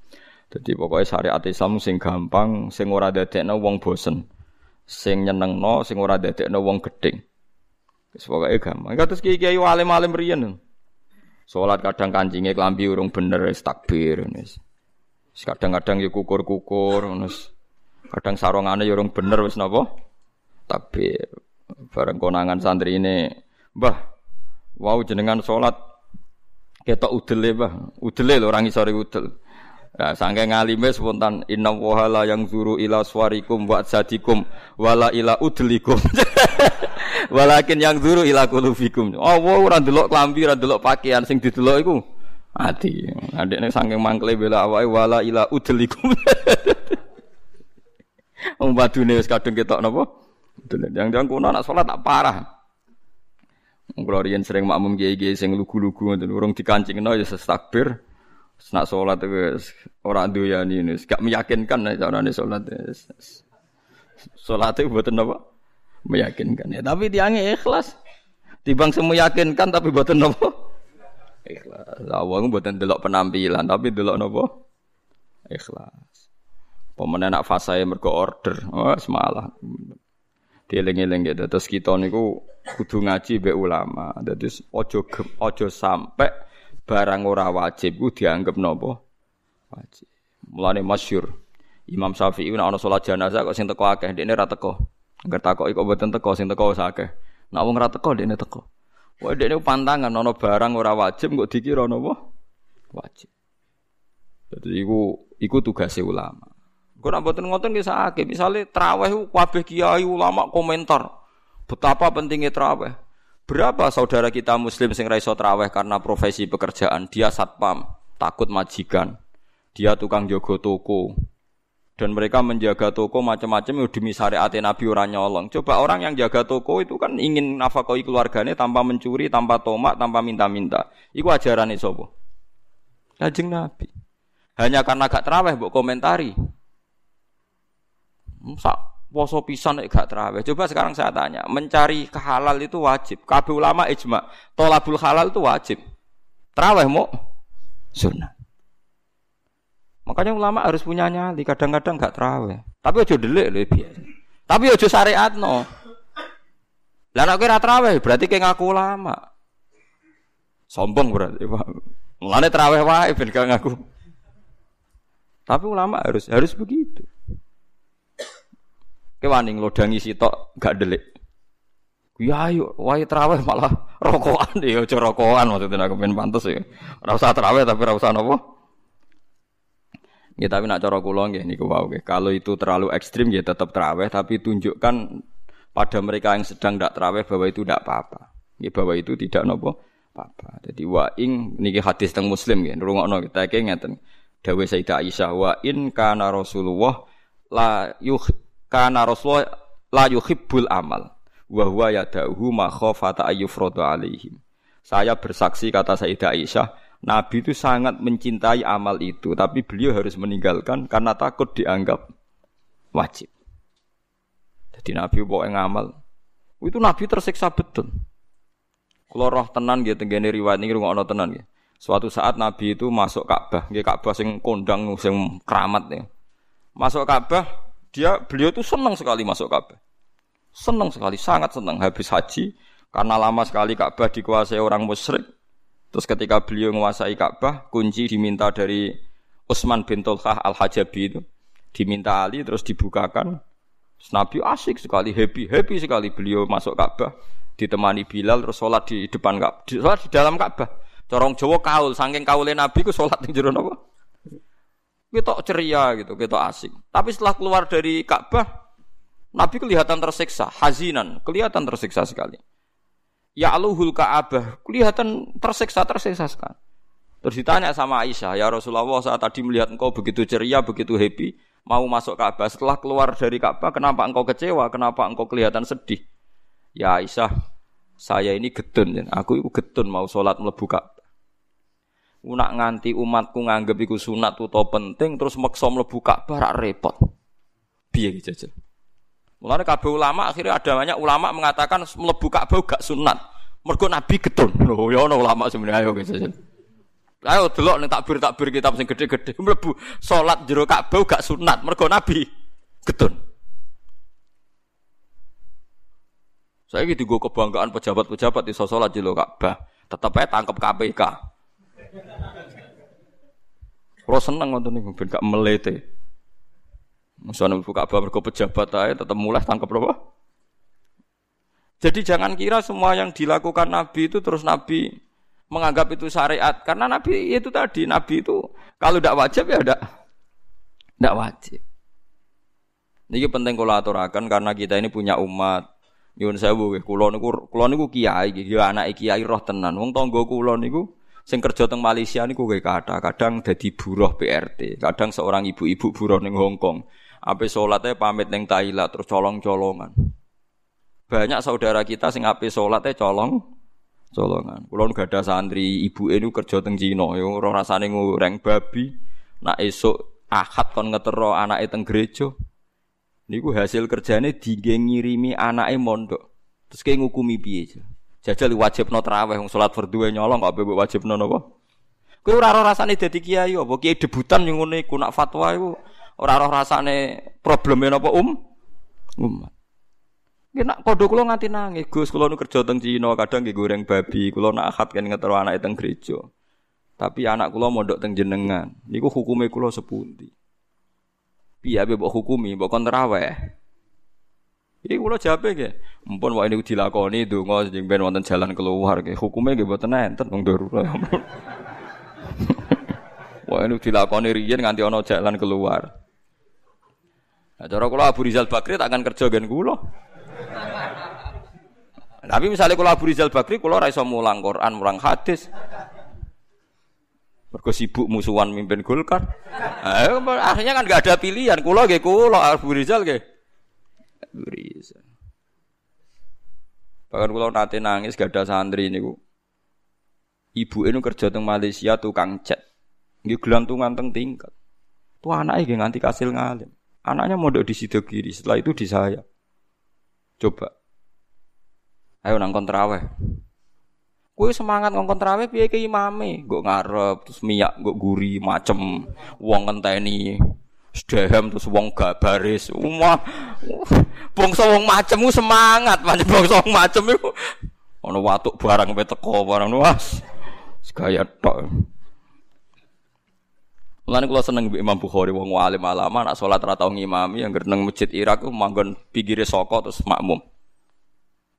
jadi pokoknya syariat Islam sing gampang sing ora dadekno wong bosen. Sing nyenengno sing ora dadekno wong gedeng. Wis pokoke gampang. Kados kiai-kiai alim-alim riyen. Salat kadang kancingnya klambi urung bener wis takbir wis. Kadang-kadang ya kukur-kukur wis. Kadang sarongane ya urung bener wis napa? Takbir. Bareng konangan santri ini Mbah Wow jenengan sholat ketok udele bah, udele lho orang isore udel. Nah, sangke ngalime spontan inna wahala yang zuru ila swarikum wa sadikum wala ila udlikum. Walakin yang zuru ila kulufikum. Oh, wow, ora ndelok klambi, ora ndelok pakaian sing didelok iku ati. Adekne saking mangkle bela awake wala ila udlikum. Wong badune wis kadung ketok napa? Yang-yang kono anak salat tak parah. Riyen sering makmum kiai-kiai sing lugu-lugu ngoten urung dikancingno ya takbir. Nak salat ora doyani wis gak meyakinkan nek carane salat. Salat itu mboten apa? Meyakinkan. Ya tapi tiange ikhlas. Tibang semu yakinkan tapi mboten apa? Ikhlas. Lah wong mboten delok penampilan tapi delok napa? Ikhlas. Pemenang nak fasae mergo order. Oh, semalah. Dieling-eling gitu. Terus kita niku kudu ngaji be ulama. Dadi ojo ojo sampai barang ora wajib ku dianggap nopo wajib. Mulane masyur Imam Syafi'i nek ana salat jenazah kok sing teko akeh, dekne ra teko. Angger takoki kok mboten teko sing teko wis akeh. Nak wong ora teko dekne teko. Wah dekne pantangan ana barang ora wajib kok dikira napa? Wajib. Jadi iku iku tugas ulama. Kok nak mboten ngoten nggih sakit. Misale traweh kabeh kiai ulama komentar betapa pentingnya traweh. Berapa saudara kita muslim sing ra iso traweh karena profesi pekerjaan, dia satpam, takut majikan. Dia tukang jogo toko, dan mereka menjaga toko macam-macam demi syariat Nabi orang nyolong. Coba orang yang jaga toko itu kan ingin nafkahi keluarganya tanpa mencuri, tanpa tomak, tanpa minta-minta. Iku ajaran sobo. Lajeng Nabi. Hanya karena gak teraweh mbok komentari. Sak poso pisan nek gak teraweh. Coba sekarang saya tanya, mencari kehalal itu wajib. Kabeh ulama ijma, tolabul halal itu wajib. Teraweh mau sunnah. Makanya ulama harus punya nyali. Kadang-kadang gak terawih. Tapi ojo delik loh biasa. Tapi ojo syariat no. Lah nek kira terawih berarti kayak ngaku ulama. Sombong berarti. Mulane terawih wae ben gak ngaku. Tapi ulama harus harus begitu. Kewaning lodangi sitok gak delik. Ya ayo, wae terawih malah rokokan ya aja rokokan maksudnya aku pengen pantes ya. Ora usah terawih tapi ora usah nopo. Ya tapi nak cara kula nggih niku wau nggih. Kalau itu terlalu ekstrim ya tetap terawih tapi tunjukkan pada mereka yang sedang tidak terawih bahwa itu tidak apa-apa. Ya bahwa itu tidak nopo apa-apa. Jadi wa ing niki hadis teng Muslim nggih. Ngrungokno kita ngeten. Dawuh Sayyidah Aisyah wa in kana Rasulullah la yuh kana Rasulullah la yuhibbul amal wa huwa yadahu ma khafata ayyufradu alaihim. Saya bersaksi kata Sayyidah Aisyah Nabi itu sangat mencintai amal itu, tapi beliau harus meninggalkan karena takut dianggap wajib. Jadi Nabi yang ngamal. Itu Nabi tersiksa betul. Kalau roh tenan gitu, tenggene riwayat ini rumah tenan gitu. Suatu saat Nabi itu masuk Ka'bah, gitu Ka'bah sing kondang sing keramat ya. Masuk Ka'bah, dia beliau itu senang sekali masuk Ka'bah. Senang sekali, sangat senang habis haji karena lama sekali Ka'bah dikuasai orang musyrik. Terus ketika beliau menguasai Ka'bah, kunci diminta dari Utsman bin Tulkah Al-Hajabi itu. Diminta Ali terus dibukakan. Terus Nabi asik sekali, happy, happy sekali beliau masuk Ka'bah. Ditemani Bilal terus sholat di depan Ka'bah. Sholat di dalam Ka'bah. Corong Jawa kaul, saking kaulnya Nabi ku sholat di jero? Kita ceria gitu, kita asik. Tapi setelah keluar dari Ka'bah, Nabi kelihatan tersiksa, hazinan, kelihatan tersiksa sekali. Ya aluhul ka'abah kelihatan tersiksa tersiksa sekali. Terus ditanya sama Aisyah ya Rasulullah saat tadi melihat engkau begitu ceria begitu happy mau masuk Ka'bah? Setelah keluar dari Ka'bah kenapa engkau kecewa? Kenapa engkau kelihatan sedih? Ya Aisyah saya ini getun aku itu getun mau sholat melebu Ka'bah Unak nganti umatku nganggep iku sunat utawa penting terus maksa mlebu Ka'bah rak repot. Piye iki jajal? Mulane kabeh ulama akhirnya ada banyak ulama mengatakan mlebu Ka'bah gak sunat. Mergo Nabi getun. Lho ya ana ulama sebenarnya ayo guys. Ayo delok ning takbir-takbir kitab sing gede-gede mlebu salat jero Ka'bah gak sunat. Mergo Nabi getun. Saya gitu gue kebanggaan pejabat-pejabat di sholat jero Ka'bah. Tetap aja tangkap KPK. Kalau seneng nonton nih, ben gak melete. Misalnya buka kabar mergo pejabat aja tetap mulai tangkap apa? Jadi jangan kira semua yang dilakukan Nabi itu terus Nabi menganggap itu syariat karena Nabi itu tadi Nabi itu kalau tidak wajib ya tidak tidak wajib. Ini penting kalau aturakan karena kita ini punya umat. Nyuwun sewu nggih, kula niku kula niku kiai nggih, ya anak kiai roh tenan. Wong tangga kula niku sing kerja teng Malaysia niku nggih kadang-kadang dadi buruh PRT, kadang seorang ibu-ibu buruh ning Hong Kong. Ape sholatnya pamit neng Thailand terus colong-colongan. Banyak saudara kita sing ape sholatnya colong colongan. Kulo gak ada santri ibu ini kerja teng Cina, yo ora rasane ngureng babi. Nak esuk ahad kon ngetero anake teng gereja. Niku hasil kerjane dige ngirimi anake mondok. Terus kayak ngukumi piye Jajal wajib no terawih wong salat fardhu nyolong kok mbok wajib no? Kowe ora ora rasane dadi kiai apa kiai debutan yang ngene iku nak fatwa iku Ora roh rasane probleme napa um? Umat. Nggih nak kodho kula nganti nangis, Gus kula nu kerja teng Cina, kadang nggih goreng babi, kula nak akad kan ngetero anake teng gereja. Tapi anak kula mondok teng jenengan, niku hukume kula sepundi. Piye abe mbok hukumi, mbok kon terawih. Iki kula jape nggih. Mumpun wae niku dilakoni donga sing ben wonten jalan keluar nggih. Hukume nggih mboten enten wong darurat. Wae niku dilakoni riyen nganti ana jalan keluar. Nah, cara kula Abu Rizal Bakri tak akan kerja gen kula. Tapi misalnya kula Abu Rizal Bakri kula ora iso mulang Quran, mulang hadis. Mergo sibuk musuhan mimpin Golkar. Nah, akhirnya kan gak ada pilihan. Kula nggih kula Abu Rizal nggih. Bisa. Bahkan kalau nanti nangis gak ada santri ini Ibu ini kerja di Malaysia tukang cat. Nggih gelantungan teng tingkat. Tuh anaknya nganti kasil ngalim. Anaknya mau di situ kiri, setelah itu di saya. Coba. Ayo nang kontraweh. Kue semangat ngongkon terawih piye ke imame, nggo ngarep terus miyak nggo guri macem wong ngenteni Sedahem terus wong gak baris. Umah bangsa wong macem semangat, pancen bangsa wong macem iku ana watuk barang pe teko barang was. Segaya tok. Mulane kula seneng Mbak Imam Bukhari wong alim alama nak salat ra tau ngimami yang nang masjid Irak ku manggon pinggire saka terus makmum.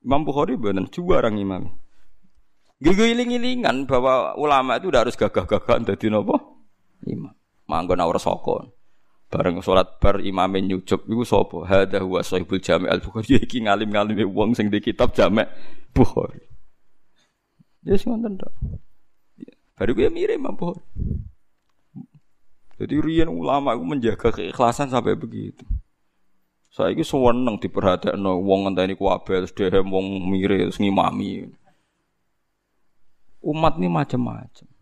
Imam Bukhari bener juara ngimami. Gigiling-gilingan bahwa ulama itu udah harus gagah-gagah dadi napa? Imam. Manggon ora saka. Bareng sholat bar imame nyucup iku sapa? Hadza huwa sahibul Jami' al-Bukhari. Iki ngalim-ngalime wong sing di kitab Jami' Bukhari. Ya sing ngoten tok. Baru gue mirip Bukhari. Jadi riyen ulama itu menjaga keikhlasan sampai begitu. Saya ini seneng diperhatekno wong ngenteni kuwabe terus dhewe wong terus ngimami. Umat ini macam-macam.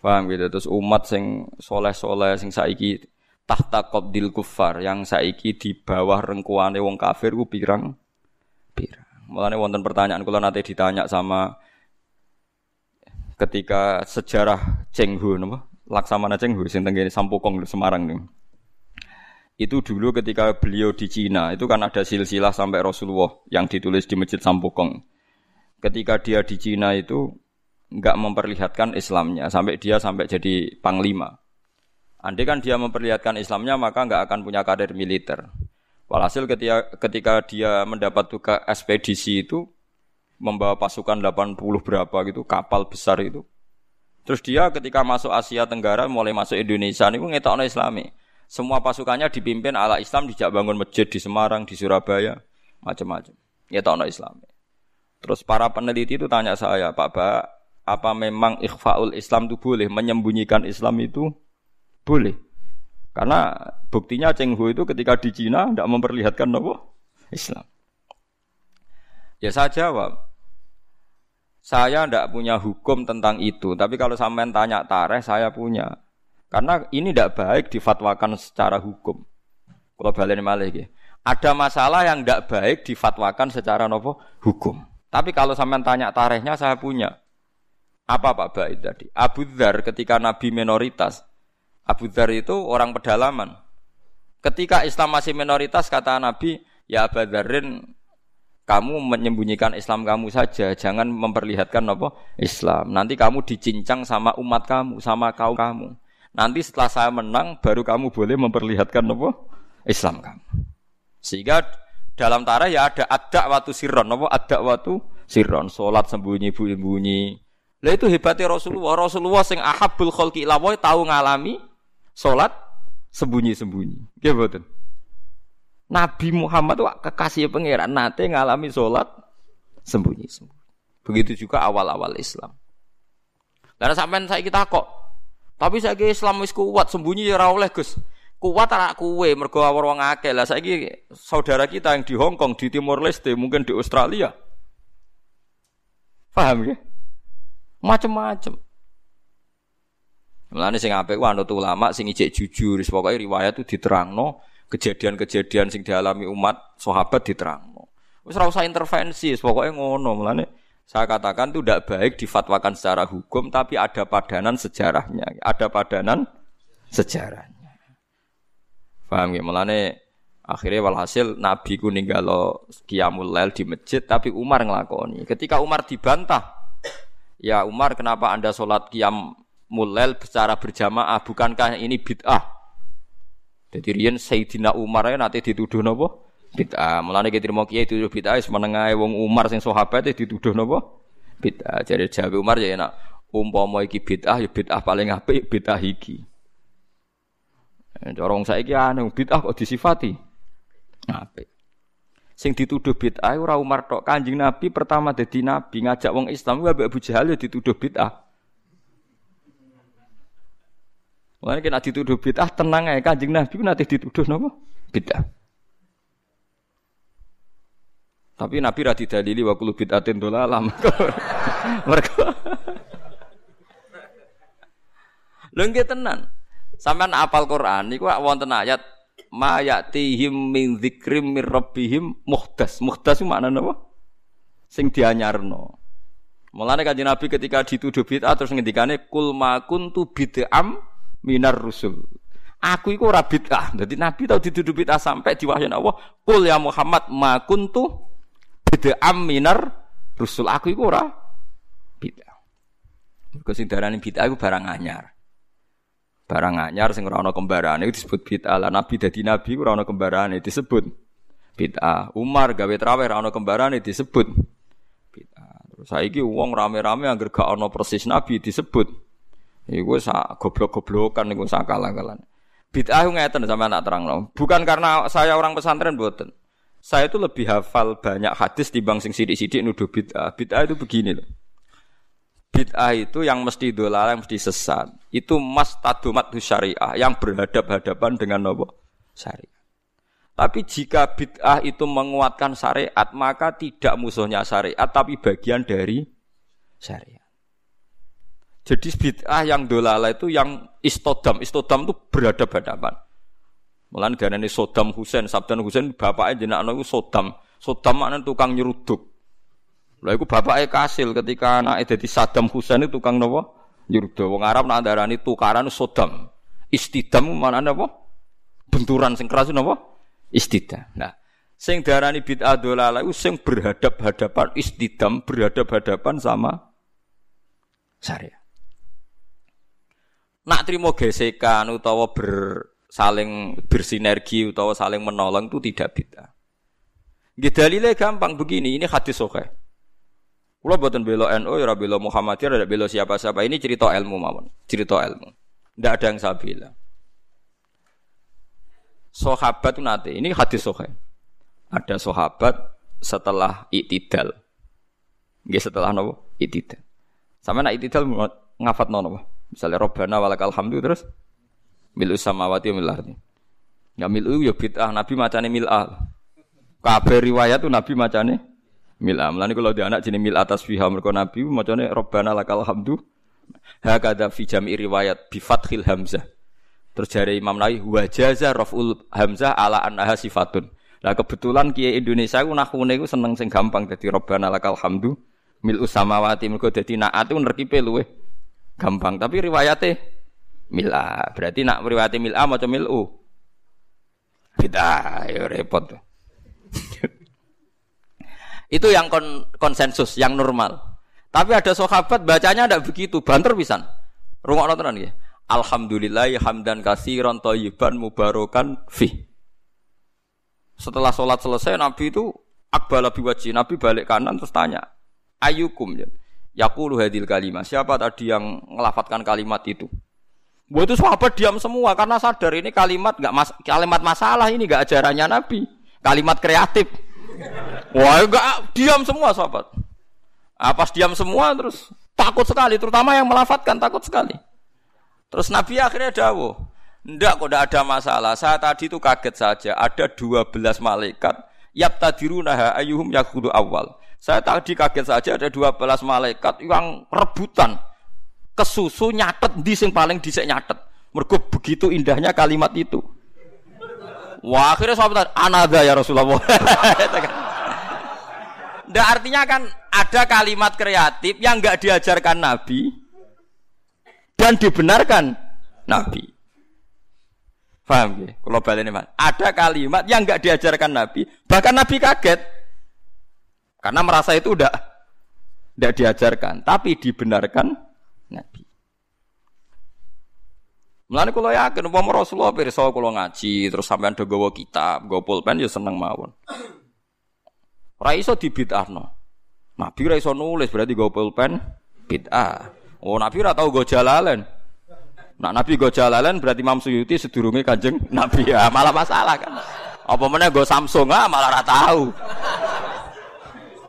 Paham gitu. Terus umat sing soleh-soleh sing saiki tahta qabdil kufar yang saiki di bawah rengkuane wong kafir ku pirang pirang. Mulane wonten pertanyaan kula nanti ditanya sama ketika sejarah Chenghu napa? Laksamana Chenghu sing tenggene Sampokong Semarang nih. Itu dulu ketika beliau di Cina, itu kan ada silsilah sampai Rasulullah yang ditulis di Masjid Sampokong. Ketika dia di Cina itu nggak memperlihatkan Islamnya sampai dia sampai jadi panglima. Andai kan dia memperlihatkan Islamnya maka nggak akan punya karir militer. Walhasil ketika ketika dia mendapat tugas ekspedisi itu membawa pasukan 80 berapa gitu kapal besar itu. Terus dia ketika masuk Asia Tenggara mulai masuk Indonesia ini ngetokno Islami. Semua pasukannya dipimpin ala Islam dijak bangun masjid di Semarang, di Surabaya, macam-macam. Ngetokno Islami. Terus para peneliti itu tanya saya, Pak Pak, apa memang ikhfaul Islam itu boleh? Menyembunyikan Islam itu boleh. Karena buktinya Cheng Hu itu ketika di Cina tidak memperlihatkan apa? Islam. Ya saya jawab. Saya tidak punya hukum tentang itu. Tapi kalau sampean tanya tareh saya punya. Karena ini tidak baik difatwakan secara hukum. Kalau balik malih ada masalah yang tidak baik difatwakan secara nopo hukum. Tapi kalau sampean tanya tarehnya saya punya apa Pak Baid tadi? Abu Dhar ketika Nabi minoritas. Abu Dhar itu orang pedalaman. Ketika Islam masih minoritas kata Nabi, ya Abu Dharin kamu menyembunyikan Islam kamu saja, jangan memperlihatkan apa Islam. Nanti kamu dicincang sama umat kamu, sama kaum kamu. Nanti setelah saya menang, baru kamu boleh memperlihatkan apa Islam kamu. Sehingga dalam tarah ya ada ada waktu sirron, apa ada waktu sirron, sholat sembunyi-sembunyi, lah itu hebatnya Rasulullah. Rasulullah sing ahabul khalqi ila tahu ngalami salat sembunyi-sembunyi. Nggih mboten. Nabi Muhammad itu kekasih pangeran nate ngalami salat sembunyi-sembunyi. Begitu juga awal-awal Islam. Karena sampean saya kita kok. Tapi saya Islam wis kuat sembunyi ya ora oleh Gus. Kuat anak kue mergo awor wong akeh. Lah saiki saudara kita yang di Hong Kong, di Timor Leste, mungkin di Australia. Paham ya? Macem-macem. Mulane sing apik ku anut ulama sing ijek jujur, pokoke riwayat itu diterangno, kejadian-kejadian sing dialami umat sahabat diterangno. Wis ora usah intervensi, pokoke ngono. Mulane saya katakan itu tidak baik difatwakan secara hukum, tapi ada padanan sejarahnya, ada padanan sejarahnya. Paham ya? Mulane akhirnya walhasil Nabi ku ninggalo qiyamul lail di masjid, tapi Umar ngelakoni. Ketika Umar dibantah, Ya Umar, kenapa anda sholat qiyam mulel secara berjamaah? Bukankah ini bid'ah? Jadi Rian Sayyidina Umar ya nanti dituduh nopo bid'ah. Mulane kita terima kiai dituduh bid'ah wis menengae wong Umar sing sahabat dituduh napa? Bid'ah. Jadi Jawa Umar ya enak umpama iki bid'ah ya bid'ah paling apik bid'ah iki. Cara wong saiki aneh bid'ah kok disifati apik. Sing dituduh bid'ah ora Umar tok. Kanjeng Nabi pertama dadi nabi ngajak wong Islam wae Abu Jahal ya dituduh bid'ah. Mulane kena dituduh bid'ah tenang ae Kanjeng Nabi nate dituduh napa? Bid'ah. Tapi Nabi ra didalili wa kullu bid'atin dolalah. Mergo Lho nggih tenan. Sampeyan apal Quran niku wonten ayat ma ya'tihim min dzikrim mir rabbihim muhdas. Muhdas maknane apa? Sing dianyarno. Mulane kanjeng Nabi ketika dituduh bid'ah terus ngendikane kul ma kuntu bid'am minar rusul. Aku iku ora bid'ah. Dadi Nabi tau dituduh bid'ah sampai diwahyani Allah, "Qul ya Muhammad ma kuntu bid'am minar rusul aku iku ora bid'ah. Mergo sing darani bid'ah iku barang anyar. Barang anyar sing ora ana kembarane disebut bid'ah. Lah nabi dadi nabi ora ana kembarane disebut bid'ah. Umar gawe traweh ora ana kembarane disebut bid'ah. Terus saiki wong rame-rame angger gak ana persis nabi disebut iku sak goblok-goblokan niku sak kalah-kalan. Bid'ah ngeten sama anak terang Bukan karena saya orang pesantren buatan. Saya itu lebih hafal banyak hadis di bang sing sidik-sidik nuduh bid'ah. Bid'ah itu begini loh. Bid'ah itu yang mesti dolal, yang mesti sesat. Itu mas tadumat syariah yang berhadap-hadapan dengan nopo syariah. Tapi jika bid'ah itu menguatkan syariat, maka tidak musuhnya syariat, tapi bagian dari syariat. Jadi bid'ah yang dolala itu yang istodam. Istodam itu berhadap-hadapan. Mulane diarani Sodam Husain, Sabdan Husain bapake jenenge iku Sodam. Sodam maknane tukang nyeruduk. Lha iku bapake kasil ketika anake dadi Saddam Husain itu tukang napa? Nyeruduk. Wong Arab nak darani tukaran Sodam. Istidam maknane apa? Benturan sing keras napa? Istidam. Nah, sing darani bid'ah dolalah iku sing berhadap-hadapan istidam, berhadap-hadapan sama syariat. Nak trimo gesekan utawa ber saling bersinergi atau saling menolong itu tidak bid'ah. Nggih dalile gampang begini, ini hadis sahih. Kula boten bela NU ya bela Muhammadiyah, ya bela siapa-siapa. Ini cerita ilmu mawon, cerita ilmu. Tidak ada yang saya bela. Sahabat itu nanti, ini hadis sahih. Ada sahabat setelah itidal. Nggih setelah nopo? Itidal. Sama nak itidal ngafat nopo? Misalnya Robbana walakal hamdu terus Milu samawati mil ardi. Ya milu ya bid'ah Nabi macane mil'ah. Kabeh riwayat tuh Nabi macane mil'ah. Mulane kalau dia anak jenis mil atas fiha mereka Nabi macane robbana lakal hamdu. Hakada fi jam'i riwayat bi fathil hamzah. Terus dari Imam Nawawi wajaza raful hamzah ala annaha sifatun. Lah kebetulan kiai Indonesia ku nahune ku seneng sing gampang dadi robbana lakal hamdu mil samawati mergo dadi naat ku nerkipe luwe gampang. Tapi riwayate Mil'a. Berarti nak meriwati mil'a maca mil'u. Beda, ya repot. Itu yang kon konsensus, yang normal. Tapi ada sahabat bacanya tidak begitu, banter pisan. Rungokno tenan nggih. Alhamdulillah hamdan katsiran thayyiban mubarakan fi. Setelah sholat selesai Nabi itu akbala biwaji, Nabi balik kanan terus tanya, "Ayukum ya?" Yaqulu hadil kalimat. Siapa tadi yang ngelafatkan kalimat itu? Buat itu sahabat diam semua karena sadar ini kalimat nggak mas kalimat masalah ini nggak ajarannya Nabi, kalimat kreatif. Wah enggak diam semua sahabat. Apa ah, diam semua terus takut sekali, terutama yang melafatkan takut sekali. Terus Nabi akhirnya dawuh, ndak kok ndak ada masalah. Saya tadi itu kaget saja, ada 12 malaikat yap tadirunaha ayuhum yakudu awal. Saya tadi kaget saja ada 12 malaikat yang rebutan kesusu nyatet di sing paling dhisik nyatet. Mergo begitu indahnya kalimat itu. Wah, akhirnya sahabat anada ya Rasulullah. Nggak artinya kan ada kalimat kreatif yang nggak diajarkan Nabi dan dibenarkan Nabi. Paham ya? Kalau balik ini, Ada kalimat yang nggak diajarkan Nabi, bahkan Nabi kaget karena merasa itu udah tidak diajarkan, tapi dibenarkan Nabi. Mulane kula yakin umpama Rasulullah pirsa kula ngaji terus sampean do gawa kitab, gawa pulpen ya seneng mawon. Ora iso dibid'ahno. Nabi ora iso nulis berarti gawa pulpen bid'ah. Oh Nabi ora tau go jalalen. Nak Nabi go jalalen berarti Imam Suyuti sedurunge Kanjeng Nabi ya malah masalah kan. Apa meneh go Samsung ah malah ora tahu.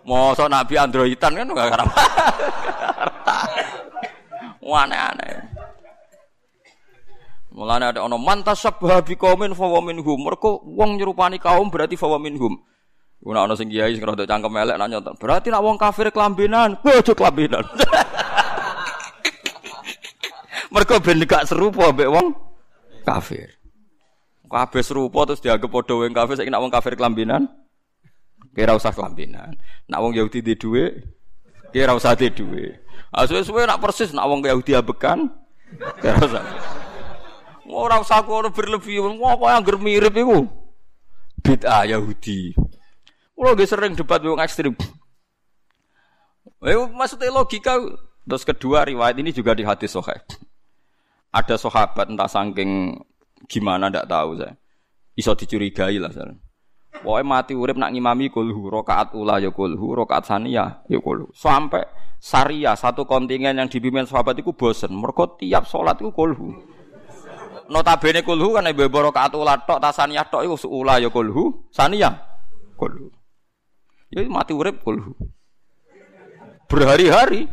Mosok Nabi Androidan kan enggak karep. Aneh-aneh. Mulane ada ono mantas sabha bi qaumin fa minhum. Mergo wong nyerupani kaum berarti fa minhum. Kuna ono sing kiai sing rada cangkem elek nanya, berarti nak wong kafir kelambenan, ojo kelambenan. Mergo ben gak serupa mbek wong kafir. Kabeh serupa terus dianggap padha wong kafir saiki nak wong kafir kelambenan. Kira usah kelambenan. Nak wong Yahudi di dhuwit, kira usah di dhuwit. Ah suwe-suwe nak persis nak wong Yahudi abekan, kira usah. Ora usah kono berlebih. Kok angger mirip iku. Bid'ah Yahudi. Kulo nggih sering debat wong ekstrem. Eh maksudnya logika terus kedua riwayat ini juga di hadis sahih. Ada sahabat entah saking gimana ndak tahu saya. Iso dicurigai lah saya. Mati urip nak ngimami kulhu, rokaat ula ya kulhu, rokaat sania ya kulhu. Sampai syariah satu kontingen yang dibimbing sahabat itu bosen. Mereka tiap sholat itu kulhu notabene kulhu kan ibu rakaat ula tok tasaniyah tok iku ula ya kulhu, saniyah kulhu. Ya mati urip kulhu. Berhari-hari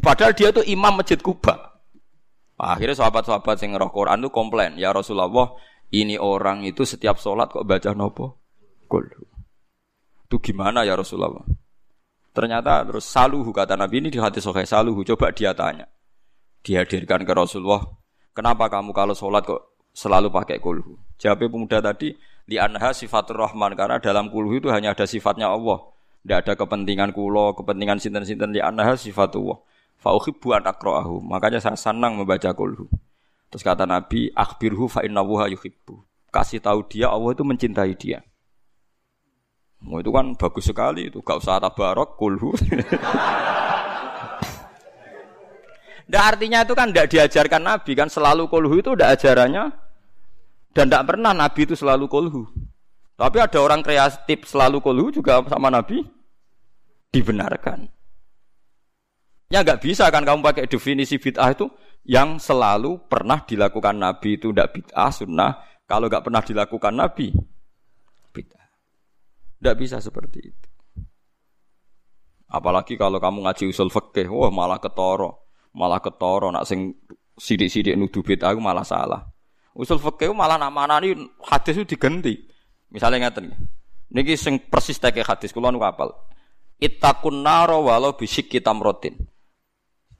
padahal dia tuh imam masjid Kuba. Akhirnya sahabat-sahabat sing ngeroh Quran itu komplain, "Ya Rasulullah, ini orang itu setiap sholat kok baca nopo? Kulhu." Itu gimana ya Rasulullah? Ternyata terus saluhu kata Nabi ini di hati sokai saluhu. Coba dia tanya. Dihadirkan ke Rasulullah. Kenapa kamu kalau sholat kok selalu pakai kulhu? Jawab pemuda tadi, di anha sifatur rahman karena dalam kulhu itu hanya ada sifatnya Allah. Tidak ada kepentingan kulo, kepentingan sinten-sinten di anha sifatullah. Fauhibbu an akroahu. Makanya saya senang membaca kulhu. Terus kata Nabi, akhbirhu fa yuhibbu. Kasih tahu dia Allah itu mencintai dia. Oh, itu kan bagus sekali itu, gak usah tabarok kulhu. Nggak artinya itu kan tidak diajarkan Nabi kan selalu kolhu itu tidak ajarannya dan tidak pernah Nabi itu selalu kolhu. Tapi ada orang kreatif selalu kolhu juga sama Nabi dibenarkan. Ya nggak bisa kan kamu pakai definisi bid'ah itu yang selalu pernah dilakukan Nabi itu tidak bid'ah sunnah. Kalau nggak pernah dilakukan Nabi bid'ah. Tidak bisa seperti itu. Apalagi kalau kamu ngaji usul fikih, wah malah ketoro malah ketoro nak sing sidik-sidik nuduh bid'ah aku malah salah. Usul fikih malah nak manani hadis itu diganti. Misalnya ngeten niki sing persis teke hadis kula nu apal. Ittaqun naro walau bisik kita merotin.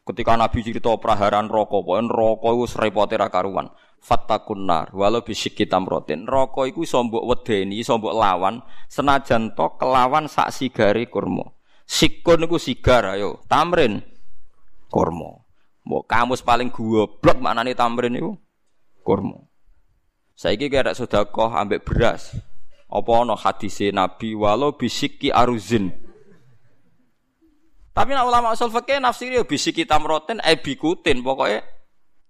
Ketika Nabi cerita praharan rokok, pokoke rokok itu serepote ra karuan. Fattakun nar walau bisik kita merotin. Rokok itu sombok wedeni, sombok lawan senajan to kelawan sak sigari kurma. Sikun iku sigar ayo, tamrin kurma. Mau kamus paling goblok maknane tamrin itu kurma. Saiki kira sedekah ambek beras. Apa ana hadise Nabi walau bisiki aruzin. Tapi nak ulama usul fikih nafsiri ya bisiki tamroten e bikutin pokoknya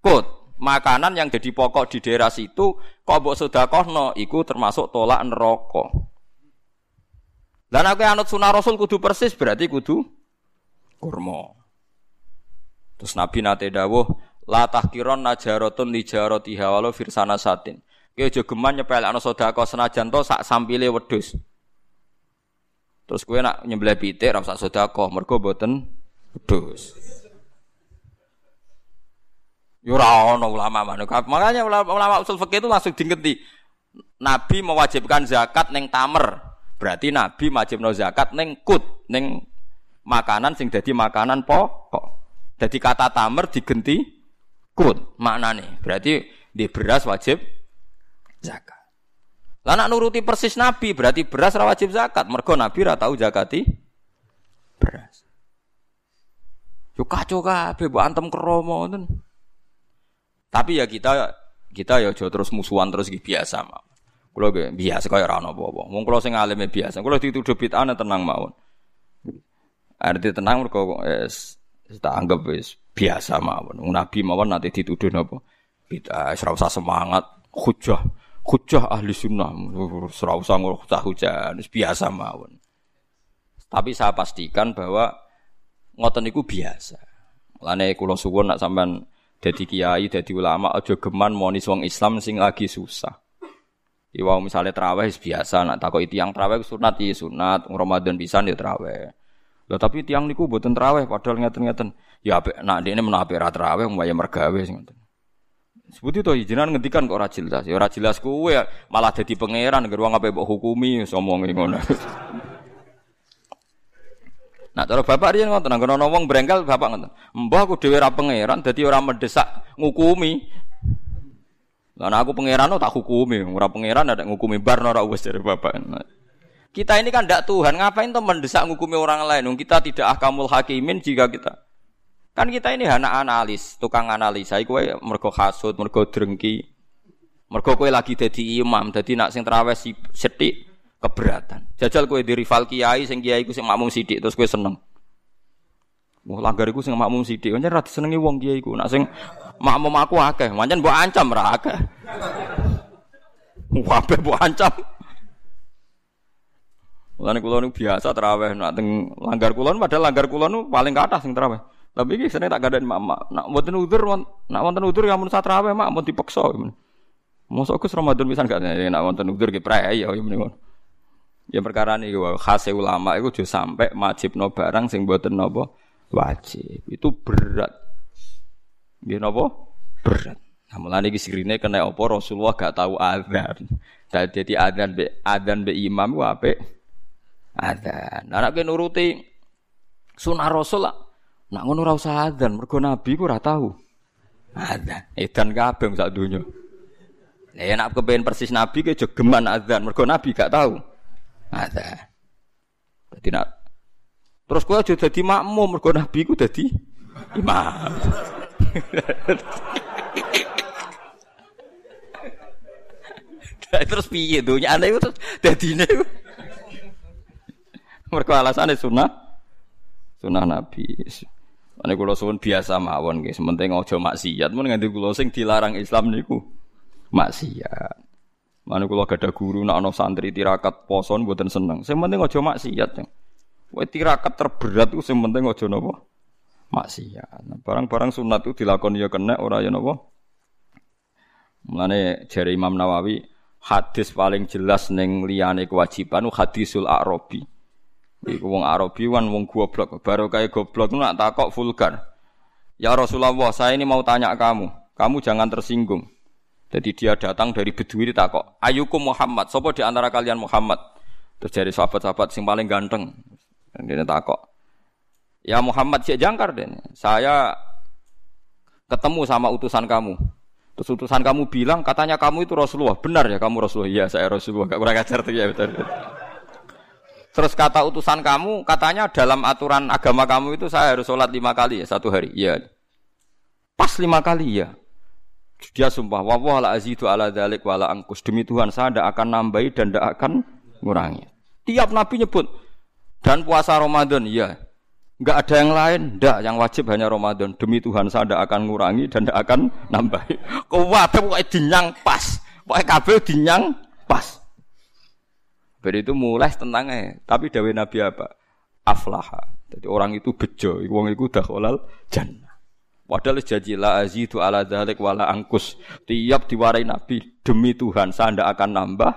kut makanan yang jadi pokok di daerah situ kok mbok sedekahno iku termasuk tolak neraka. Dan aku anut sunah Rasul kudu persis berarti kudu kurma. Terus Nabi nate dawuh, la tahkiron najarotun li jaratiha walau firsana satin. Ki aja geman nyepel ana sedekah senajan to sak sampile wedhus. Terus kowe nak nyembelih pitik ra sak sedekah, mergo mboten wedhus. Yo ora ana ulama mana. Makanya ulama, ulama usul fikih itu langsung dingeti. Nabi mewajibkan zakat neng tamer. Berarti Nabi wajibno zakat neng kut, neng makanan sing dadi makanan pokok. Jadi kata tamer digenti kut maknane. Berarti di beras wajib zakat. Lah nak nuruti persis Nabi berarti beras ra wajib zakat. Mergo Nabi ra tau zakati beras. Yo kacau kabeh mbok antem kromo ngoten. Tapi ya kita kita ya aja terus musuhan terus biasa mah. Kulo ge biasa kaya ora apa-apa. Wong kulo sing alime biasa. Kulo dituduh bid'ah tenang mawon. Arti tenang mergo es tak anggap wis biasa mawon. Nabi mawon nanti dituduh napa? Bid'ah, ora usah semangat, hujah, hujah ahli sunnah, ora usah hujah hujah, biasa mawon. Tapi saya pastikan bahwa ngoten niku biasa. Lane kula suwun nak sampean dadi kiai, dadi ulama aja geman monis wong Islam sing lagi susah. Iwa misalnya terawih biasa, nak takut itu yang terawih sunat iya sunat, Ramadan bisa ya terawih. Loh tapi tiang niku buatan terawih, padahal ngeten-ngeten. Ya apik, nak ini menapi ra terawih, mbaya mergawe sing ngeten. Sebut itu izinan ngentikan kok ora jelas. Ya ora jelas kuwe malah jadi pangeran, geruang apa mbok hukumi, ngomong ngono. Nah, cara bapak dia ngoten, nang ana wong brengkel bapak ngoten. Mbah aku dhewe ra pangeran, dadi ora mendesak ngukumi. Lah aku pangeran tak hukumi, ora pangeran ada ngukumi bar ora wis dari bapak. Kita ini kan tidak Tuhan, ngapain tuh mendesak ngukumi orang lain? Kita tidak akamul hakimin jika kita kan kita ini anak analis, tukang analisa. Iku mergo hasud, mergo drengki, mergo kue lagi jadi imam, jadi nak sing terawih si setik keberatan. Jajal kue di rival kiai sing kiai ku sing makmum sidik terus kue seneng. Wah langgar iku sing makmum sidik, pancen ra disenengi wong kiai ku. Nak sing makmum aku akeh, pancen mbok ancam ra akeh. Mbok ancam. Mulane kula niku biasa terawih nak teng langgar kula padahal langgar kula nu paling kathah sing terawih. Tapi iki sene tak gadani mak, nak wonten udzur nak wonten udzur ya mun terawih mak mun dipaksa. Mosok Gus Ramadan pisan gak nak wonten udzur ki prae ya ngono. Ya perkara ini khas ulama itu juga sampai wajib no barang sing buatan nopo wajib itu berat. Dia nopo berat. Nah, mulane iki sirine kena apa Rasulullah gak tahu adzan. Jadi adzan be adzan be imam ku apik. Adzan. Nah, nek nuruti sunah Rasul lah. Nak ngono ora usah adzan, mergo nabi ku ora tahu. Adzan. Edan kabeh sak donya. Lah nek kepen persis nabi ke jogeman adzan, mergo nabi gak tahu. Ada. Jadi nak terus kau aja jadi makmum mergo nabi ku jadi imam. terus piye dunya anda itu terus dadine mergo alasane sunah sunah nabi. Ane kula suwun biasa mawon nggih, sementing aja maksiat mun nganti kula sing dilarang Islam niku maksiat. Mana kalau gada guru nak ono santri tirakat poson buatan seneng. Saya penting ojo maksiat ya. Wah tirakat terberat itu saya penting ojo nopo maksiat. Barang-barang sunat itu dilakoni ya kena ora ya nopo. Mulane jari Imam Nawawi hadis paling jelas neng liyane kewajiban hadisul Arabi. Iku wong Arabi wan wong goblok. Baru kayak goblok nak takok vulgar. Ya Rasulullah, saya ini mau tanya kamu. Kamu jangan tersinggung. Jadi dia datang dari Bedui kok, ayukum Muhammad, sopo di antara kalian Muhammad? Terus dari sahabat-sahabat yang paling ganteng. Dia kok, ya Muhammad si jangkar deh. Saya ketemu sama utusan kamu. Terus utusan kamu bilang katanya kamu itu Rasulullah. Benar ya kamu Rasulullah? Iya saya Rasulullah. Gak kurang ajar tuh ya betul. Terus kata utusan kamu katanya dalam aturan agama kamu itu saya harus sholat lima kali ya satu hari. Iya. Pas lima kali ya. Dia sumpah, wawah la azidu ala dalik wala angkus. Demi Tuhan saya tidak akan nambahi dan tidak akan ngurangi. Tiap Nabi nyebut. Dan puasa Ramadan, iya. Enggak ada yang lain, ndak. Yang wajib hanya Ramadan. Demi Tuhan saya tidak akan ngurangi dan tidak akan nambahi. Kuwabe pokoknya dinyang pas. Pokoknya kabel dinyang pas. Berarti itu mulai tentangnya. Tapi dawe Nabi apa? Aflaha. Jadi orang itu bejo. Wong itu dah kolal jannah. Padahal janji la azidu ala dzalik wala angkus. Tiap diwarai Nabi demi Tuhan saya ndak akan nambah,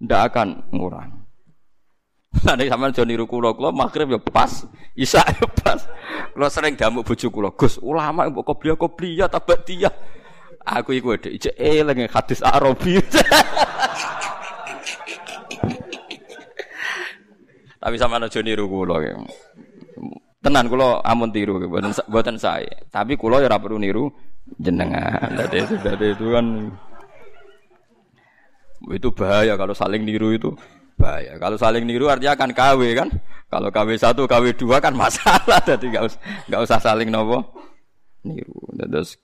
ndak akan ngurang. Nanti sama Joni niru kula kula maghrib ya pas, isya ya pas. Kula sering damuk bojo kula, Gus, ulama mbok kobliya tabak dia. Aku iku dhek ijek eling hadis Arabi. Tapi sama Joni niru kula Tenan kula amun tiru mboten mboten saya. Tapi kula ya ora perlu niru jenengan. Dadi itu dadi itu kan itu bahaya kalau saling niru itu bahaya. Kalau saling niru artinya akan KW kan. Kalau KW satu, KW dua kan masalah. Jadi nggak usah nggak usah saling nopo niru. Terus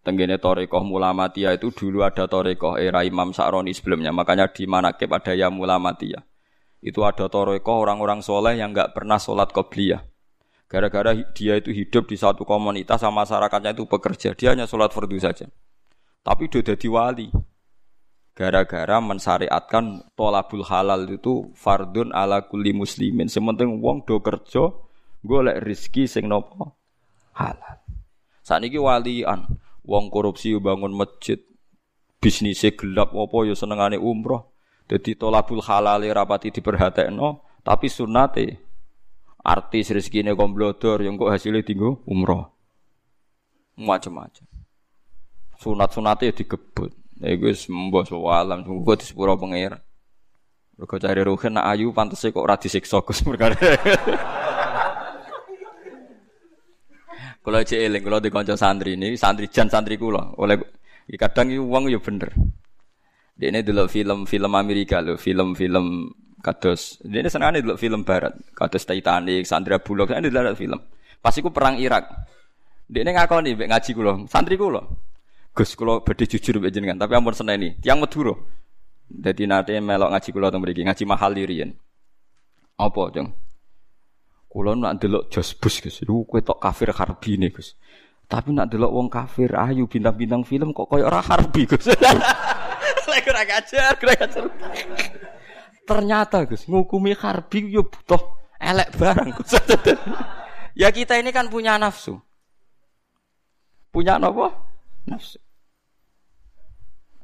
tenggene Torekoh Mulamatia itu dulu ada Torekoh era Imam Sa'roni sebelumnya. Makanya di Manakib ada ya Mulamatia. Itu ada Torekoh orang-orang soleh yang nggak pernah sholat qobliyah. Gara-gara dia itu hidup di satu komunitas sama masyarakatnya itu bekerja, dia hanya sholat fardu saja. Tapi udah jadi wali. Gara-gara mensyariatkan tolabul halal itu fardun ala kulli muslimin. Sementing wong do kerja golek rizki sing nopo halal. Saat ini walian, wong korupsi bangun masjid, bisnisnya gelap apa ya senengane umroh. Jadi tolabul halal rapati diperhatekno, tapi sunate artis rezekine komblodor yang kok hasilnya tinggu umroh. Macam-macam. Sunat-sunate ya digebut. Ya wis mbah alam muga di sepuro pengira. Mergo cari ruhen nak ayu pantese kok ora disiksa Gus perkara. Kula cek eling kula di santri ini, santri jan santri kula. Oleh kadang iki wong ya bener. Dia ini dulu film-film Amerika loh, film-film kados. Dia ini senang dulu film Barat, kados Titanic, Sandra Bullock, ini dulu film. Pas iku perang Irak. Dia ini ngakoni ngaji kula, santri kula. Gus kula badhe jujur mbek jenengan, tapi ampun seneni. Tiang Madura. Dadi nate melok ngaji kula teng mriki, ngaji mahal riyen. Apa, Jeng? Kula nak delok Jos Bus, Gus. Lu kowe tok kafir harbi nih, Gus. Tapi nak delok wong kafir ayu bintang-bintang film kok koyo ora harbi, Gus. Lek ora ngajar, ora ngajar. Ternyata Gus, ngukumi harbi yo butuh elek barang, Gus. ya kita ini kan punya nafsu. Punya apa? Nafsu.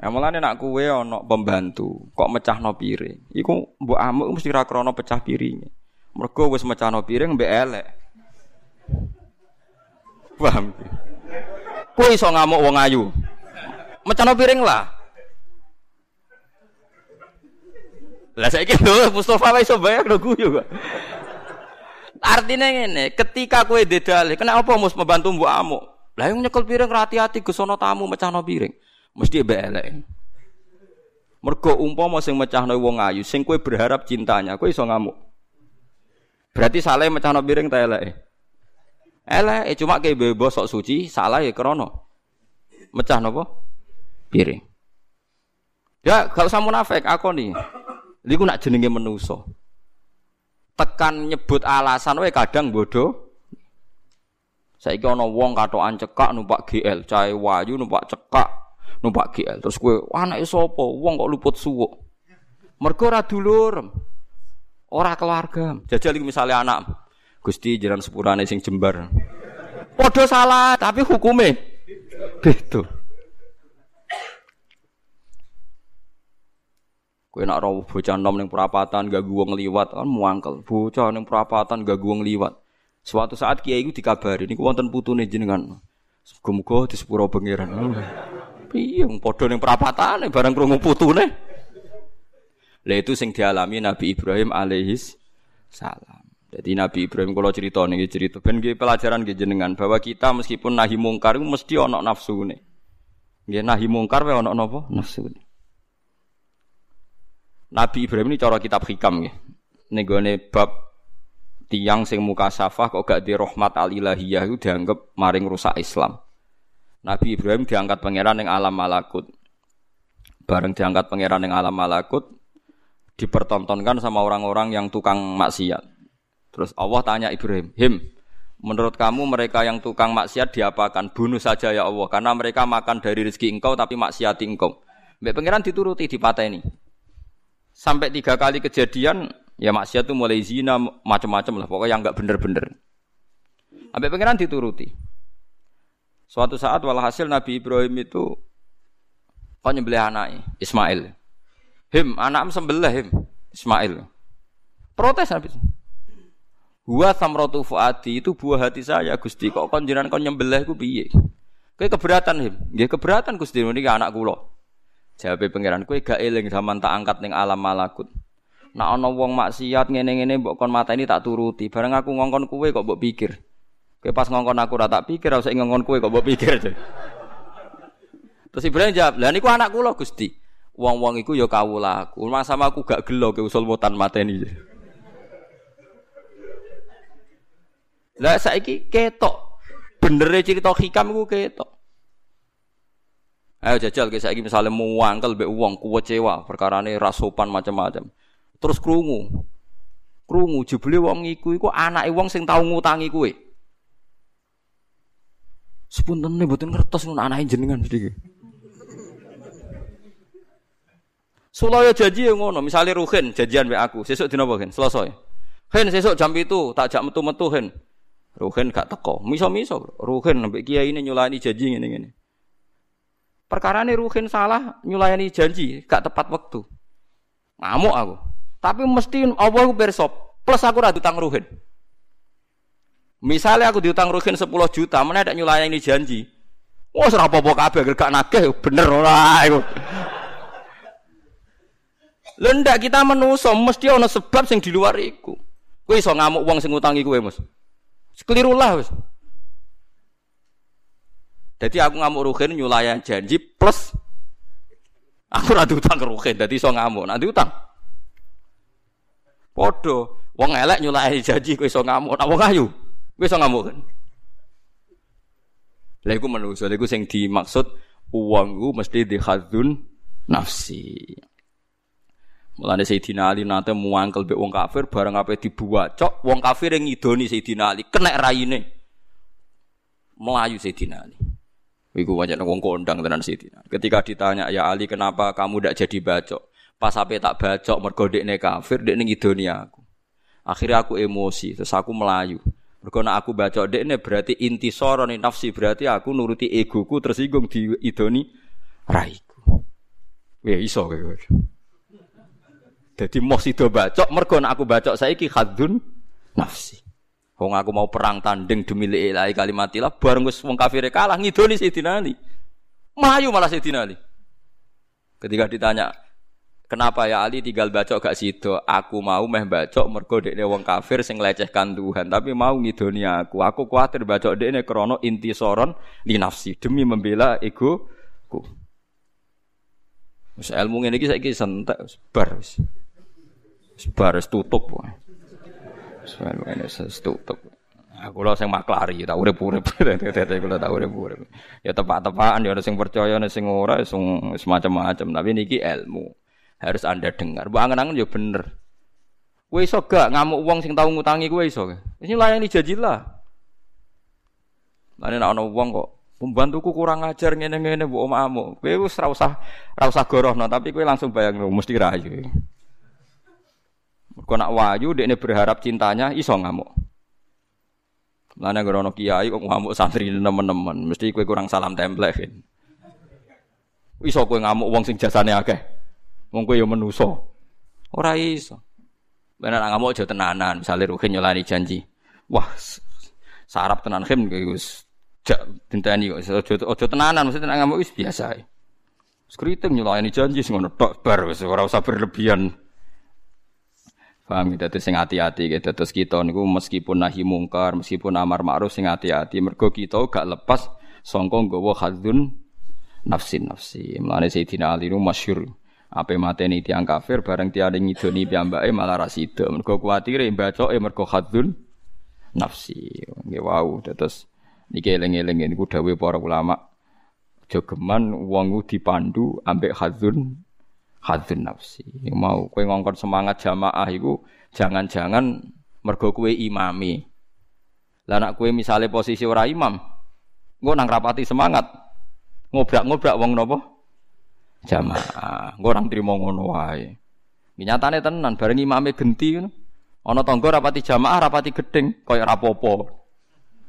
Ya mulane nak kuwe ana pembantu, kok mecahno piring. Iku mbok amuk mesti ra krana pecah piringe. Mergo wis mecahno piring mbek elek. Paham? Kuwi iso ngamuk wong ayu. Mecahno piring lah. Lah saiki lho Mustofa wis iso bayar lho guyu kok. Artinya ngene, ketika kowe dedale, kenapa mus membantu mbok amuk? Lah yang nyekel piring hati-hati Gus tamu mecahno piring mesti mbek elek. Mergo umpama sing mecahno wong ayu, sing kowe berharap cintanya, kowe iso ngamuk. Berarti salah mecahno piring ta elek. Elek cuma kayak bebo sok suci, salah ya krono. Mecah napa? Piring. Ya, kalau sama munafik aku nih. Iku nak jenenge menuso. Tekan nyebut alasan wae kadang bodoh. Saiki ana wong katokan cekak numpak GL, cahe wayu numpak cekak numpak GL. Terus kowe anake sapa? Wong kok luput suwuk. Mergo ora dulur. Ora keluarga. Jajal iki misale anak Gusti jalan sepurane sing jembar. Padha salah, tapi hukume beda. Kowe nak rawuh bocah nom ning perapatan gak wong liwat kan muangkel. Bocah ning perapatan gak wong liwat. Suatu saat kiai itu dikabari niku wonten putune jenengan. Muga-muga di sepuro pangeran. Wong padha ning perapatane barang krungu putune. Lah itu sing dialami Nabi Ibrahim alaihis salam. Jadi Nabi Ibrahim kalau cerita nih cerita ben pelajaran nggih jenengan bahwa kita meskipun nahi mungkar itu mesti ana nafsune. Nggih nahi mungkar wae ana napa? Nafsune. Nabi Ibrahim ini cara kitab hikam nggih. Ning bab tiang sing muka safah kok gak di rahmat al ilahiyah itu dianggap maring rusak Islam. Nabi Ibrahim diangkat pangeran yang alam malakut. Bareng diangkat pangeran yang alam malakut, dipertontonkan sama orang-orang yang tukang maksiat. Terus Allah tanya Ibrahim, Him, menurut kamu mereka yang tukang maksiat diapakan? Bunuh saja ya Allah, karena mereka makan dari rezeki engkau tapi maksiat engkau. Mbak pangeran dituruti di ini. Sampai tiga kali kejadian, ya maksiat itu mulai zina macam-macam lah, pokoknya yang nggak bener-bener. Sampai pangeran dituruti. Suatu saat walhasil Nabi Ibrahim itu kok nyembelih anaknya Ismail. Him, anak sembelih him Ismail. Protes Nabi. Huwa samratu fuadi itu buah hati saya Gusti. Kok kon jenengan kon nyembelih ku piye? Kowe keberatan him. Nggih keberatan Gusti niki anak kula. Jawabe pangeran kowe gak eling zaman tak angkat ning alam malakut. Nak ana wong maksiat ngene-ngene mbok kon mateni tak turuti. Bareng aku ngongkon kowe kok mbok pikir. Kowe pas ngongkon aku ora tak pikir, ora usah ngongkon kowe kok mbok pikir. Terus Ibrahim jawab, "Lah niku anak kula Gusti." Wong-wong iku ya kawula aku. Mas sama aku gak gelo ke usul mutan mateni. Lah saiki ketok. Benere cerita hikam iku ketok. Ayo jajal ke saiki misale muangkel mbek wong kuwecewa perkarane rasopan macam-macam. Terus krungu. Krungu jebule wong iku iku anake wong sing tau ngutangi kowe. Sepunten nih buatin ngertos nun anak jenengan sedikit. Sulaya janji yang ngono, misalnya Ruhin janjian be aku, sesuk dina apa Gen? Selasa. Hen sesuk jam itu tak jak metu-metu Hen. Ruhin gak teko. Miso-miso Ruhin mbek kiai ini nyulani janji ngene-ngene. Perkara ini Ruhin salah nyulayani janji, gak tepat waktu. Ngamuk aku. Tapi mesti Allah aku bersop. Plus aku rada utang Ruhin. Misalnya aku diutang Ruhin 10 juta, mana ada nyulayani janji. Wah, serah apa-apa kabeh gak nagih bener ora iku. Lendak kita menuso mesti ana sebab sing di luar iku. Kowe iso ngamuk wong sing ngutangi kowe, Mas. Keliru lah. Jadi aku ngamuk rugen nyulayan janji plus aku ora utang ke rugen, dadi iso ngamuk. Nanti utang. Podo, wong elek nyulayani janji kowe iso ngamuk, nek wong ayu kowe iso ngamuk kan. Lha iku manusa, lha iku sing dimaksud uangku mesti dihadzun nafsi. Mulane Sayyidina Ali nate muangkel mbek wong kafir bareng ape dibuacok wong kafir yang ngidoni Sayyidina Ali kena raine. Melayu Sayyidina Ali. Iku wajan wong kondang tenan Sayyidina. Ketika ditanya ya Ali kenapa kamu tidak jadi bacok? Pas ape tak bacok mergo dekne kafir dekne ngidoni aku. Akhirnya aku emosi terus aku melayu. Mergo aku bacok dekne berarti inti sorone nafsi berarti aku nuruti egoku tersinggung di idoni raiku. Ya iso kayak gitu. Jadi mau sido bacok, mergo aku bacok saiki khadun nafsi. Wong aku mau perang tanding demi ilahi kalimatilah bareng wis wong kafir kalah ngidoni Sayyidina Ali. Melayu malah Sayyidina Ali. Ketika ditanya, Kenapa ya Ali tinggal bacok gak sido? Aku mau meh bacok mergo dekne wong kafir sing lecehkan Tuhan, tapi mau ngidoni aku. Aku kuatir bacok dekne krana soron li nafsi demi membela ego ku. Wis ilmu ngene iki saiki sentek bar wis. Tutup. Sebar ini tutup. Aku lo sing maklari, tak urip-urip. Kula tak urip-urip. Ya tepak-tepakan ya ada sing percaya ada sing ora sing semacam-macam, tapi niki ilmu. Harus Anda dengar. Bu angen-angen ya bener. Kowe iso gak ngamuk wong sing tau ngutangi kowe iso. Wis layani janji lah. Lan nek ana wong kok pembantuku kurang ajar ngene-ngene mbok omahmu. Kowe wis ora usah ora usah gorohno, tapi kowe langsung bayang mesti rayu. Mergo nak wayu dekne berharap cintanya iso ngamuk. Lane grono kiai kok ngamuk santri nemen-nemen, mesti kowe kurang salam template. Kan. Iso kowe ngamuk wong sing jasane akeh. Wong kowe yo menusa. Ora iso. Bener ngamuk aja tenanan, misale ruhin nyolani janji. Wah, sarap tenan khim wis jak dinteni kok aja aja tenanan mesti tenan ngamuk wis biasa. Skriting nyolani janji sing ngono tok bar usah berlebihan. Paham gitu, sing hati-hati gitu. Terus kita niku meskipun nahi mungkar, meskipun amar ma'ruf sing hati-hati. Mergo kita gak lepas songkong nggawa hadzun nafsi nafsi. Mulane Sayyidina Ali nu masyhur. Apa mateni tiang kafir bareng tiada ngidoni piyambake malah ra sida. Mergo kuwatire bacoke mergo hadzun nafsi. Nggih wau. Terus niki eling-eling niku dawuh para ulama. Jogeman wong dipandu ambek hadzun hadzun nafsi. Mau kowe ngongkon semangat jamaah iku jangan-jangan mergo kowe imami. Lah nek kowe misale posisi ora imam, engko nang rapati semangat. Ngobrak-ngobrak wong napa? Jamaah. Engko orang trimo ngono wae. Nyatane tenan bareng imame genti ngono. Ana tangga rapati jamaah, rapati gedeng, kaya rapopo.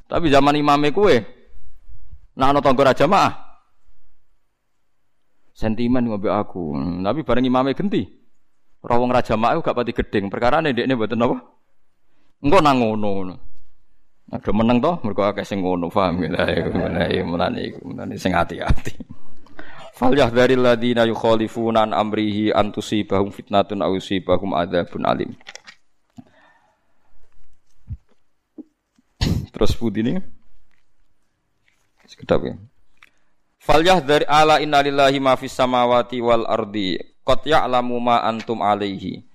Tapi zaman imame kowe, nah ana tangga ra jamaah, sentimen ngombe aku. Tapi bareng imame genti. Rawong raja mak gak pati gedeng. Perkara ini dia buatan apa? Engkau nang ngono. Ada menang toh, mereka akeh sing ngono, paham ya? Mulai, mulai, mulai, sing hati-hati. Fal yahdharil ladina yukhalifuna an amrihi an tusibahum fitnatun aw yusibahum adzabun alim. Terus budi ini sekedap ya. Falyah dari ala innalillahi ma fis samawati wal ardi qad ya'lamu ma antum alaihi